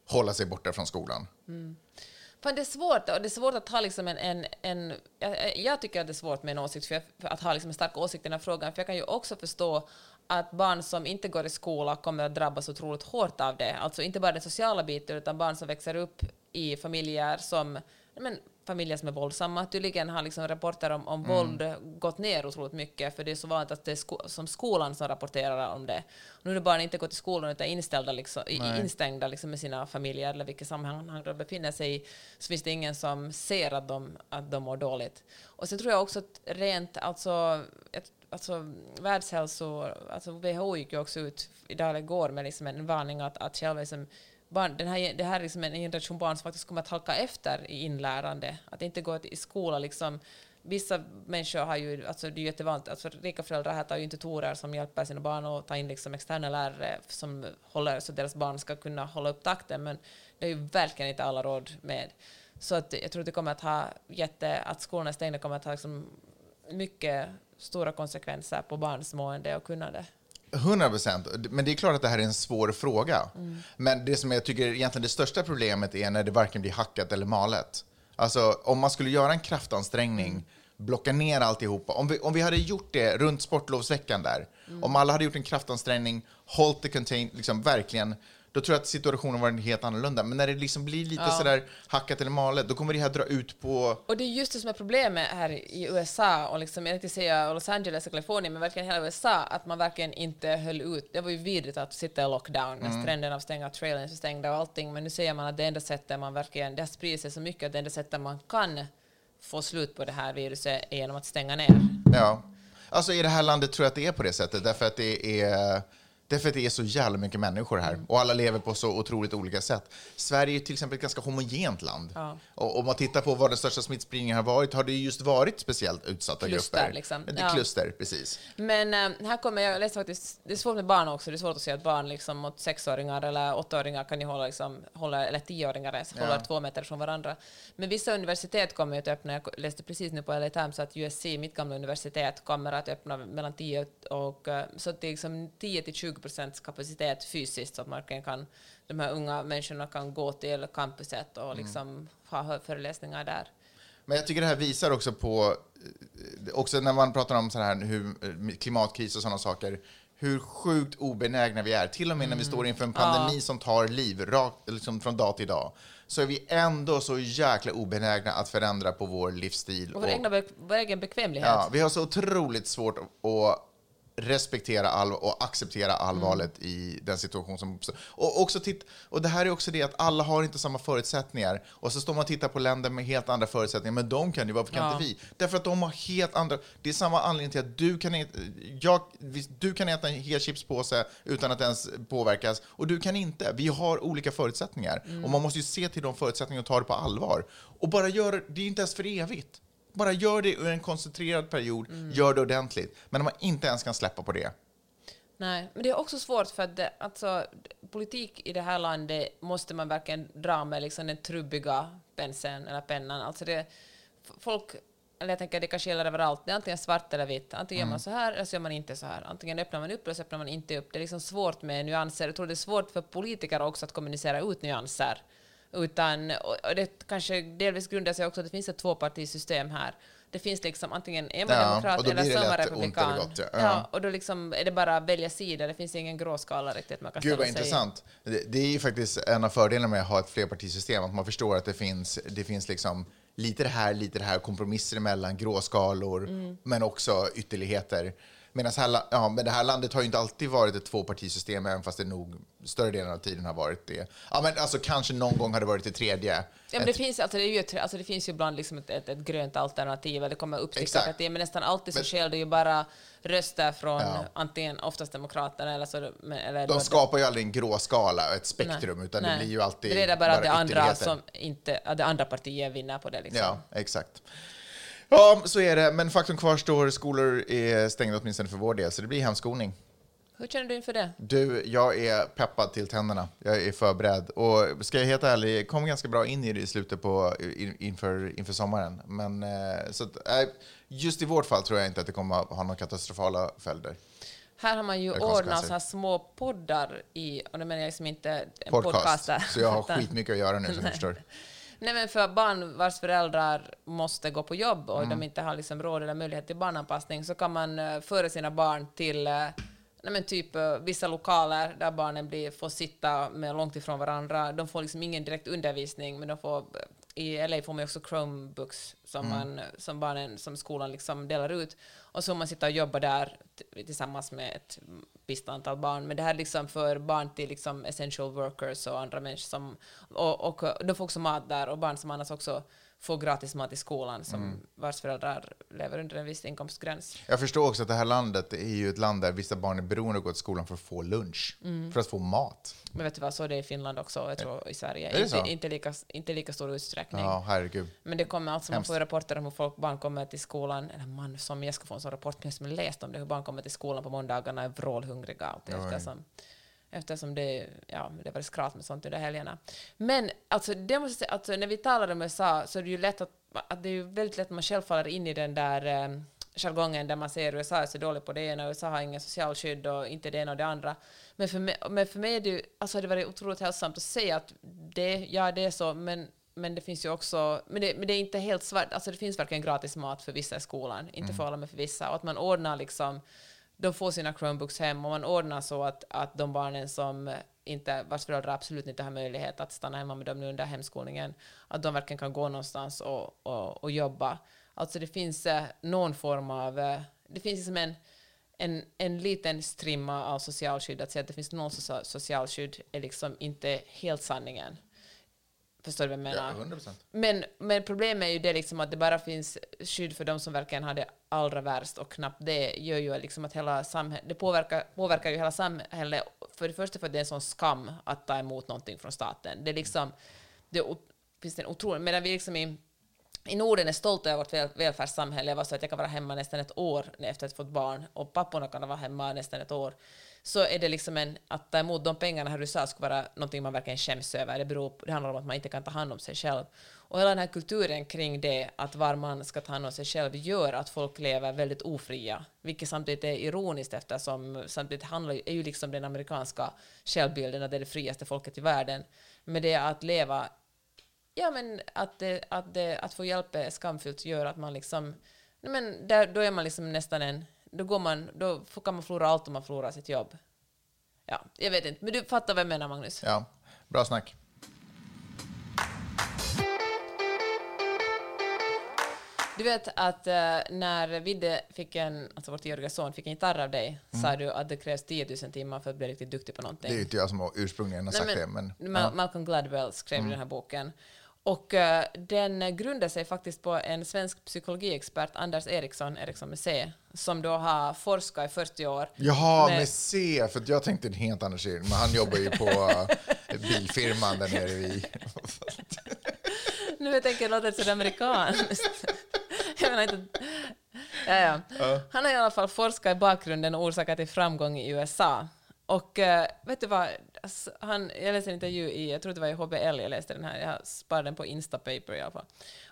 hålla sig borta från skolan. Fan, det är svårt, och det är svårt att ha liksom en... en, en jag, jag tycker att det är svårt med en åsikt, för, jag, för att ha liksom en stark åsikt i den här frågan, för jag kan ju också förstå att barn som inte går i skola kommer att drabbas otroligt hårt av det. Alltså inte bara den sociala biten, utan barn som växer upp i familjer som men, familjer som är våldsamma. Tydligen har liksom rapporter om, om våld gått ner otroligt mycket, för det är så vanligt att det är sko som skolan som rapporterar om det. Nu när barn inte går till skolan utan är inställda liksom, Nej. instängda liksom med sina familjer eller vilket sammanhang de befinner sig i, så finns det ingen som ser att de, att de mår dåligt. Och sen tror jag också att rent, alltså, ett, alltså världshälso, alltså WHO gick ju också ut idag eller igår med liksom en varning att, att själva liksom, barn, den här, det här är liksom en generation barn som faktiskt kommer att halka efter i inlärande. Att inte gå i skola liksom. Vissa människor har ju, alltså det är jättevanligt, alltså rika föräldrar här tar ju inte tutorer som hjälper sina barn att ta in liksom externa lärare som håller så att deras barn ska kunna hålla upp takten, men det är ju verkligen inte alla råd med. Så att jag tror att det kommer att ha jätte, att skolorna är stängda kommer att ha liksom mycket stora konsekvenser på barns mående och kunnande. 100 procent. Men det är klart att det här är en svår fråga. Mm. Men det som jag tycker är egentligen det största problemet är när det varken blir hackat eller malet. Alltså om man skulle göra en kraftansträngning, Mm. blocka ner alltihopa. Om vi, om vi hade gjort det runt sportlovsveckan där, Mm. om alla hade gjort en kraftansträngning, hållit det contain, liksom verkligen, då tror jag att situationen var helt annorlunda. Men när det liksom blir lite Ja. sådär hackat eller malet, då kommer det här dra ut på Och det är just det som är problemet här i USA, och liksom, jag inte säga Los Angeles och Kalifornien, men verkligen hela USA, att man verkligen inte höll ut. Det var ju vidrigt att sitta i lockdown med stränderna stängda, trailern stängda och allting, men nu säger man att det enda sättet man verkligen, det har spridit sig så mycket att det enda sättet man kan få slut på det här viruset är genom att stänga ner. Ja. Alltså i det här landet tror jag att det är på det sättet, därför att det är, därför att det är så jävla mycket människor här och alla lever på så otroligt olika sätt. Sverige är till exempel ett ganska homogent land. Ja. Och om man tittar på var den största smittspridningen har varit, har det just varit speciellt utsatta Kluster, grupper. liksom. Det är Ja. kluster, precis. Men eh, här kommer jag, läste faktiskt, det är svårt med barn också, det är svårt att se att barn liksom mot sexåringar eller åttaåringar kan ju hålla, liksom, hålla eller tioåringar ens, Ja. håller två meter från varandra. Men vissa universitet kommer ju att öppna, jag läste precis nu på LA Times att USC, mitt gamla universitet, kommer att öppna mellan 10 och, eh, så att det är liksom 10 till 20 20 procents kapacitet fysiskt så att man kan, de här unga människorna kan gå till campuset och liksom ha föreläsningar där. Men jag tycker det här visar också på, eh, också när man pratar om så här, hur, eh, klimatkris och sådana saker, hur sjukt obenägna vi är. Till och med när vi står inför en pandemi som tar liv rakt, liksom från dag till dag, så är vi ändå så jäkla obenägna att förändra på vår livsstil. Och vår, egna be- vår egen bekvämlighet. Ja, vi har så otroligt svårt att respektera all och acceptera allvaret i den situation som uppstår. Och, också titt, och det här är också det att alla har inte samma förutsättningar. Och så står man och tittar på länder med helt andra förutsättningar, men de kan ju, varför kan Ja. inte vi? Därför att de har helt andra, det är samma anledning till att du kan, äta, jag, du kan äta en hel chipspåse utan att ens påverkas, och du kan inte. Vi har olika förutsättningar. Och man måste ju se till de förutsättningarna och ta det på allvar. Och bara göra det är inte ens för evigt. Bara gör det ur en koncentrerad period, gör det ordentligt. Men om man inte ens kan släppa på det. Nej, men det är också svårt för att det, alltså, politik i det här landet måste man verkligen dra med liksom den trubbiga penseln eller pennan. Alltså det, folk, eller jag tänker det kanske gäller överallt, det är antingen svart eller vitt. Antingen gör man så här eller så gör man inte så här. Antingen öppnar man upp eller så öppnar man inte upp. Det är liksom svårt med nyanser. Jag tror det är svårt för politiker också att kommunicera ut nyanser. Utan, och det kanske delvis grundar sig också att det finns ett tvåpartisystem här. Det finns liksom antingen är man Ja, demokrat eller så är man republikan. gott, ja. Ja. Och då liksom är det bara att välja sida. Det finns ingen gråskala riktigt man kan Gud vad intressant. Det, det är ju faktiskt en av fördelarna med att ha ett flerpartisystem, att man förstår att det finns, det finns liksom lite det här, lite det här, kompromisser emellan, gråskalor, Mm. men också ytterligheter. Medan här, ja, men det här landet har ju inte alltid varit ett tvåpartisystem, även fast det nog större delen av tiden har varit det. Ja, men alltså kanske någon gång har det varit det tredje. Ja, men det, Ett- finns, alltså, det, är ju alltså, det finns ju ibland liksom ett, ett, ett grönt alternativ, eller det kommer Exakt. partier, men nästan alltid så skäl det ju bara röster från Ja. antingen oftast Demokraterna eller så... Eller de skapar ju aldrig en grå skala, ett spektrum, Nej, utan nej. det blir ju alltid Det är bara, att det andra, som inte, det andra partiet vinner på det. Liksom. Ja, exakt. Ja, så är det. Men faktum kvarstår, skolor är stängda åtminstone för vår del, så det blir hemskolning. Hur känner du inför det? Du, jag är peppad till tänderna. Jag är förberedd. Och ska jag helt ärlig, jag kom ganska bra in i det i slutet på, in, inför, inför sommaren. Men eh, så att, eh, just i vårt fall tror jag inte att det kommer ha några katastrofala följder. Här har man ju ordnat så här små poddar i, och det menar jag liksom inte en Podcast. podcaster. Så jag har skitmycket att göra nu som du förstår. Nej, men för barn vars föräldrar måste gå på jobb och Mm. de inte har liksom råd eller möjlighet till barnanpassning så kan man uh, föra sina barn till uh, nej, men typ eh, vissa lokaler där barnen blir, får sitta med långt ifrån varandra. De får liksom ingen direkt undervisning, men de får, eh, i LA får man också Chromebooks som, Mm. man, som barnen, som skolan liksom delar ut. Och så får man sitta och jobba där tillsammans med ett visst antal barn. Men det här är liksom för barn till liksom essential workers och andra människor som... Och, och de får också mat där och barn som annars också får gratis mat i skolan som Mm. vars föräldrar lever under en viss inkomstgräns. Jag förstår också att det här landet är ju ett land där vissa barn är beroende av att gå till skolan för att få lunch, Mm. för att få mat. Men vet du vad, så är det i Finland också, jag tror i Sverige. Inte, inte, lika, inte lika stor utsträckning. Ja, herregud. Men det kommer alltså, man får rapporter om hur folk, barn kommer till skolan, eller man som jag ska få en sån rapport, men jag som har läst om det, hur barn kommer till skolan på måndagarna är vrålhungriga alltid, Oj. Eftersom, det, ja, det var skrat med sånt under helgerna. Men alltså, det måste säga, alltså, när vi talar om USA så är det ju lätt att, att det är väldigt lätt att man själv faller in i den där eh, jargongen där man säger att USA är så dålig på det ena, USA har ingen socialskydd och inte det ena och det andra. Men för mig, men för mig är det ju, alltså det varit otroligt hälsosamt att säga att det, ja det är så, men men det finns ju också, men det, men det är inte helt svart, alltså det finns verkligen gratis mat för vissa i skolan, inte för alla men för vissa, och att man ordnar liksom, de får sina Chromebooks hem och man ordnar så att, att de barnen som inte, vars föräldrar absolut inte har möjlighet att stanna hemma med dem nu under hemskolningen, att de verkligen kan gå någonstans och, och, och jobba. Alltså det finns eh, någon form av, eh, det finns liksom en, en, en liten strimma av socialskydd, att säga att det finns någon socia- socialskydd är liksom inte helt sanningen. Förstår du vad jag menar? Ja, 100 procent. Men, men problemet är ju det liksom att det bara finns skydd för de som verkligen har det allra värst och knappt det gör ju liksom att hela samhället, det påverkar, påverkar ju hela samhället. För det första för att det är en sån skam att ta emot någonting från staten. Det är liksom, det finns en otrolig, medan vi liksom i i Norden är stolta över vårt väl, välfärdssamhälle. Jag var så att jag kan vara hemma nästan ett år efter att ha fått barn och papporna kan vara hemma nästan ett år. Så är det liksom en, att ta emot de pengarna här du sa skulle vara någonting man verkligen skäms över. Det, beror, det handlar om att man inte kan ta hand om sig själv. Och hela den här kulturen kring det, att var man ska ta hand om sig själv, gör att folk lever väldigt ofria. Vilket samtidigt är ironiskt eftersom samtidigt handlar, är ju liksom den amerikanska självbilden att det är det friaste folket i världen. Men det att leva Ja, men att, det, att, det, att få hjälp är skamfyllt gör att man liksom... nej, Men där, då är man liksom nästan en... Då, går man, då kan man förlora allt om man förlorar sitt jobb. Ja, jag vet inte. Men du fattar vad jag menar, Magnus. Ja, bra snack. Du vet att eh, när Vidde fick en, alltså vår tioåriga son fick en gitarr av dig, sa du att det krävs 10 000 timmar för att bli riktigt duktig på någonting. Det är ju inte jag som ursprungligen har sagt Nej, det, men Ma- Malcolm Gladwell skrev den här boken. Och eh, den grundar sig faktiskt på en svensk psykologiexpert, Anders Eriksson, Eriksson med C, som då har forskat i 40 år. Jaha, med- med C, för jag tänkte en helt annan serie, men han jobbar ju på uh, bilfirman där nere i... Nu jag tänker låta det så amerikanskt. jag menar inte... Ja, ja. Han har i alla fall forskat i bakgrunden och orsakat till framgång i USA. Och eh, vet du vad, han, jag läste en intervju i, jag tror det var i HBL jag läste den här, jag sparade den på Instapaper i alla fall.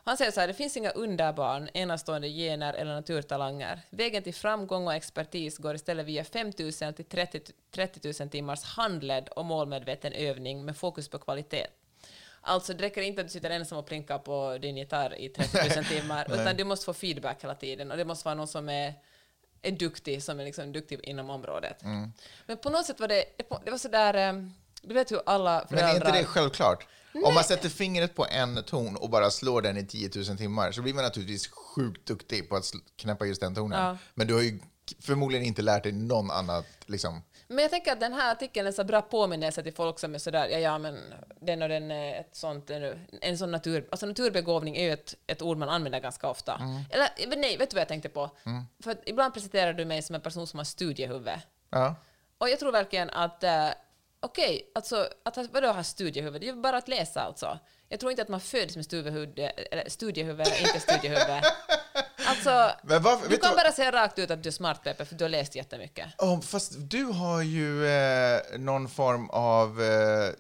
Han säger så här, det finns inga underbarn, enastående gener eller naturtalanger. Vägen till framgång och expertis går istället via 5 000 till 30, 30 000 timmars handledd och målmedveten övning med fokus på kvalitet. Alltså det räcker inte att du sitter ensam och plinkar på din gitarr i 30 000 timmar, utan du måste få feedback hela tiden och det måste vara någon som är, är duktig, som är liksom duktig inom området. Men på något sätt var det, det var sådär, eh, du vet hur alla Men är föräldrar... inte det självklart? Om man sätter fingret på en ton och bara slår den i 10 000 timmar så blir man naturligtvis sjukt duktig på att knäppa just den tonen. Ja. Men du har ju förmodligen inte lärt dig någon annat. Liksom. Men jag tänker att den här artikeln är så bra påminnelse till folk som är sådär, ja, ja men den och den är ett sånt, en, en sån natur, alltså naturbegåvning är ju ett, ett ord man använder ganska ofta. Mm. Eller nej, vet du vad jag tänkte på? För att ibland presenterar du mig som en person som har studiehuvud. Ja. Och jag tror verkligen att, eh, okej, alltså, att vadå ha studiehuvud? Det är ju bara att läsa alltså. Jag tror inte att man föds med studiehuvud, eller studiehuvud inte studiehuvud. Alltså, Men varför, du kan du, bara säga rakt ut att du är smart, Peppe, för du har läst jättemycket. oh, fast du har ju eh, någon form av eh,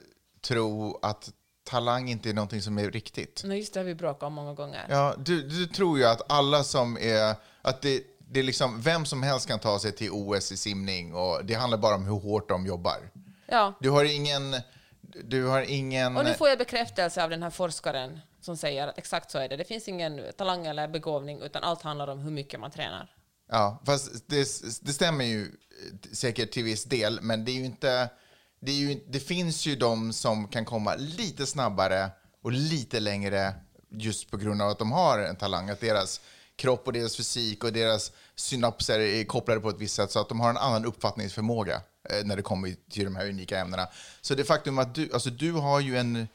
tro att talang inte är någonting som är riktigt. Nej, just det har vi bråkat om många gånger. Ja, du, du tror ju att alla som är... Att det, det är liksom, vem som helst kan ta sig till OS i simning och det handlar bara om hur hårt de jobbar. Ja. Du har ingen... Du har ingen... Och nu får jag bekräftelse av den här forskaren som säger att exakt så är det. Det finns ingen talang eller begåvning, utan allt handlar om hur mycket man tränar. Ja, fast det, det stämmer ju säkert till viss del, men det är ju inte... Det, ju, det finns ju de som kan komma lite snabbare och lite längre just på grund av att de har en talang, att deras kropp och deras fysik och deras synapser är kopplade på ett visst sätt så att de har en annan uppfattningsförmåga när det kommer till de här unika ämnena. Så det faktum att du, alltså du har ju en,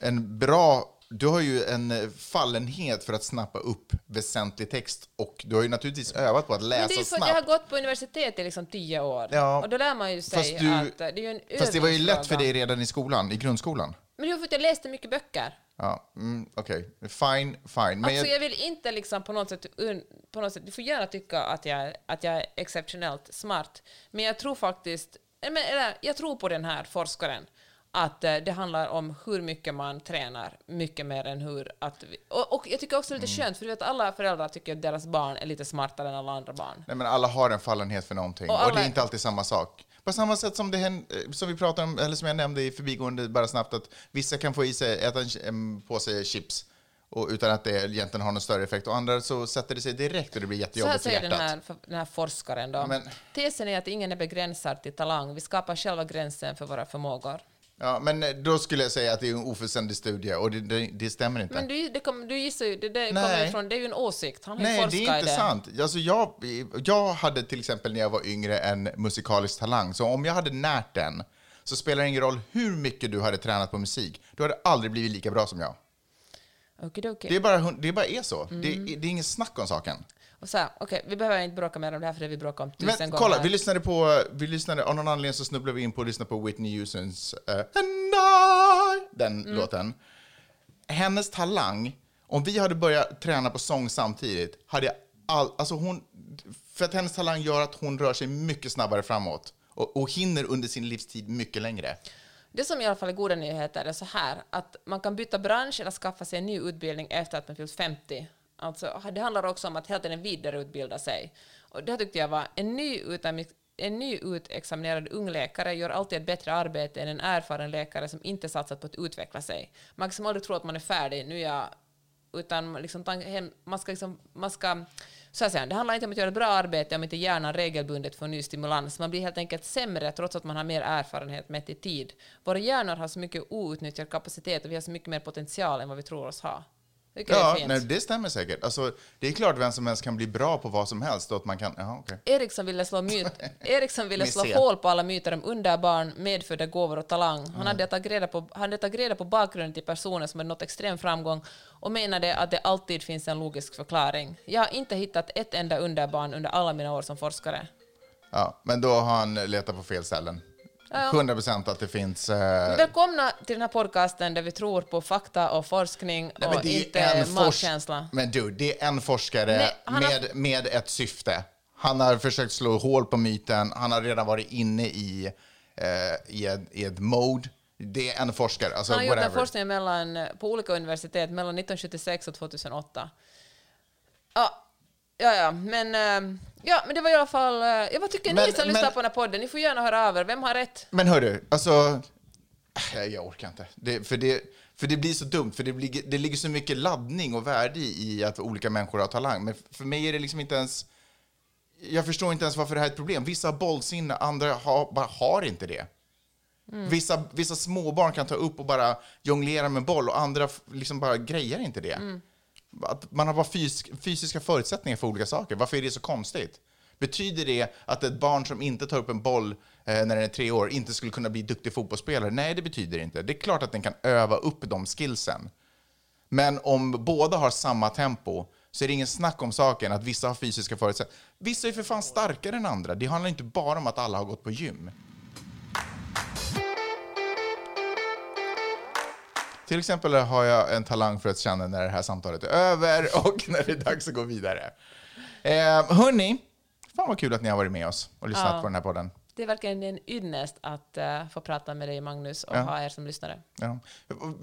en bra du har ju en eh, fallenhet för att snappa upp väsentlig text och du har ju naturligtvis övat på att läsa det är ju för att snabbt. jag har gått på universitet i liksom tio år. Ja, och då lär man ju sig du- att eh, det är ju en Fast det var ju lätt för dig redan i skolan, i grundskolan. Men det var för att jag läste mycket böcker. Ja, mm, okej. Fine, fine. Men alltså jag, jag vill inte liksom på något sätt, på något sätt du får gärna tycka att jag, att jag är exceptionellt smart, men jag tror faktiskt, eller, jag tror på den här forskaren, att eh, det handlar om hur mycket man tränar, mycket mer än hur att vi, och, och jag tycker också det är lite skönt, för du vet alla föräldrar tycker att deras barn är lite smartare än alla andra barn. nej, men alla har en fallenhet för någonting Och och, alla- det är inte alltid samma sak. På samma sätt som, det eh, som vi pratar om, eller som jag nämnde i förbigående bara snabbt, att vissa kan få i sig, äta en, påse chips och, utan att det egentligen har någon större effekt och andra så sätter det sig direkt och det blir Så här jättejobbigt för säger hjärtat. den här, den här forskaren då. Men- Tesen är att ingen är begränsad till talang, vi skapar själva gränsen för våra förmågor. Ja, men eh, då skulle jag säga att det är en ofullständig studie och det, det, det stämmer inte. Men du, det kom, du gissar ju, det, Nej. kommer ifrån, det är ju en åsikt. Han Nej, det är inte sant. Alltså jag, jag hade till exempel när jag var yngre en musikalisk talang, så om jag hade närt den så spelar det ingen roll hur mycket du hade tränat på musik, du hade aldrig blivit lika bra som jag. Okidoki. Det, är bara, det bara är så. Mm. Det, är- det är inget snack om saken. Och här, okej, vi behöver inte bråka mer om det här för det vi bråkat om tusen Men gånger. kolla, vi lyssnade på, vi lyssnade, av någon anledning så snubblade vi in på att lyssna på Whitney Houstons eh, And I, den Mm. låten. Hennes talang, Om vi hade börjat träna på sång samtidigt, hade jag all, alltså hon, för att hennes talang gör att hon rör sig mycket snabbare framåt och, och hinner under sin livstid mycket längre. Det som i alla fall är goda nyheter är så här att man kan byta bransch eller skaffa sig en ny utbildning efter att man fyllt 50. Alltså, det handlar också om att hela tiden vidareutbilda sig. Och det tyckte jag var en ny, en ny utexaminerad ung läkare gör alltid ett bättre arbete än en erfaren läkare som inte satsat på att utveckla sig. Man kan aldrig tro att man är färdig, nu är jag utan liksom, man ska, liksom, man ska så här säger det handlar inte om att göra ett bra arbete om inte hjärnan regelbundet får ny stimulans. Man blir helt enkelt sämre trots att man har mer erfarenhet mätt i tid. Våra hjärnor har så mycket outnyttjad kapacitet och vi har så mycket mer potential än vad vi tror oss ha. Ja, nej, det stämmer säkert. Alltså, det är klart vem som helst kan bli bra på vad som helst. Och att man kan, aha, okay. Eriksson ville slå, myt, Eriksson ville slå hål på alla myter om underbarn, medfödda gåvor och talang. Han mm. hade tagit reda på, han tagit reda på bakgrunden till personer som hade nått extrem framgång och menade att det alltid finns en logisk förklaring. Jag har inte hittat ett enda underbarn under alla mina år som forskare. Ja, men då har han letat på fel ställen. 100 procent att det finns... Eh... Välkomna till den här podcasten där vi tror på fakta och forskning Nej, och inte magkänsla. Men du, det är en forskare Nej, med, har... med ett syfte. Han har försökt slå hål på myten. Han har redan varit inne i, eh, i, ett, i ett mode. Det är en forskare. Alltså han har whatever. gjort en forskning mellan, på olika universitet mellan 1976 och 2008. Ja, ja, ja, men... Eh, Ja, men det var i alla fall... Eh, ja, vad tycker men, ni som lyssnar på den här podden? Ni får gärna höra över. Vem har rätt? Men hörru, alltså... Jag orkar inte. Det, för, det, för det blir så dumt, för det, blir, det ligger så mycket laddning och värde i att olika människor har talang. Men för mig är det liksom inte ens... Jag förstår inte ens varför det här är ett problem. Vissa har bollsinne, andra har, bara har inte det. Mm. Vissa, vissa småbarn kan ta upp och bara jonglera med boll och andra liksom bara grejer inte det. Mm. Att man har bara fys fysiska förutsättningar för olika saker. Varför är det så konstigt? Betyder det att ett barn som inte tar upp en boll eh, när den är tre år inte skulle kunna bli duktig fotbollsspelare? Nej, det betyder det inte. Det är klart att den kan öva upp de skillsen. Men om båda har samma tempo så är det ingen snack om saken att vissa har fysiska förutsättningar. Vissa är för fan starkare än andra. Det handlar inte bara om att alla har gått på gym. Till exempel har jag en talang för att känna när det här samtalet är över och när det är dags att gå vidare. Eh, hörni, fan vad kul att ni har varit med oss och lyssnat ja. på den här podden. Det är verkligen en ynnest att uh, få prata med dig, Magnus, och ja. ha er som lyssnare. Ja.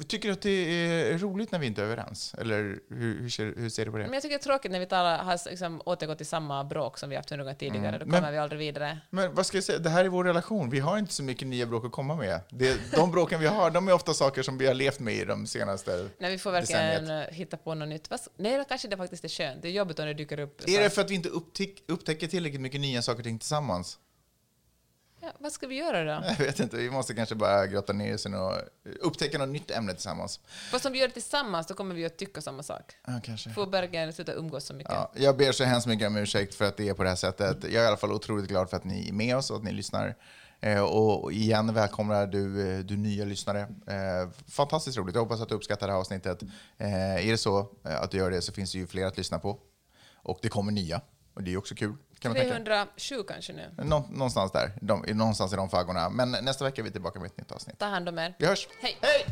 Tycker du att det är roligt när vi inte är överens? Eller hur, hur, ser, hur ser, du på det? Men jag tycker det är tråkigt när vi talar, har liksom återgått till samma bråk som vi haft hundra gånger tidigare. Mm. Då kommer men, vi aldrig vidare. Men vad ska jag säga, det här är vår relation. Vi har inte så mycket nya bråk att komma med. Det, de bråken vi har, de är ofta saker som vi har levt med i de senaste Nej, vi får verkligen decenniet. Hitta på något nytt. Nej, kanske det faktiskt är skönt. Det är jobbigt om det dyker upp. Är det för att vi inte upptäck, upptäcker tillräckligt mycket nya saker och ting tillsammans? Ja, vad ska vi göra då? Jag vet inte, vi måste kanske bara grotta ner oss och upptäcka något nytt ämne tillsammans. Fast om vi gör det tillsammans då kommer vi att tycka samma sak. Ja, kanske. Får Bergen sluta umgås så mycket. Ja, jag ber så hemskt mycket om ursäkt för att det är på det här sättet. Jag är i alla fall otroligt glad för att ni är med oss och att ni lyssnar. Eh, och igen välkomnar du, eh, du nya lyssnare. Eh, fantastiskt roligt. Jag hoppas att du uppskattar det här avsnittet. Är det så att du gör det så finns det ju fler att lyssna på. Och det kommer nya. Och det är också kul. Kan 307 kanske nu. Nå någonstans där, de, någonstans i de faggorna. Men nästa vecka är vi tillbaka med ett nytt avsnitt. Ta hand om er. Vi hörs. Hej. Hej!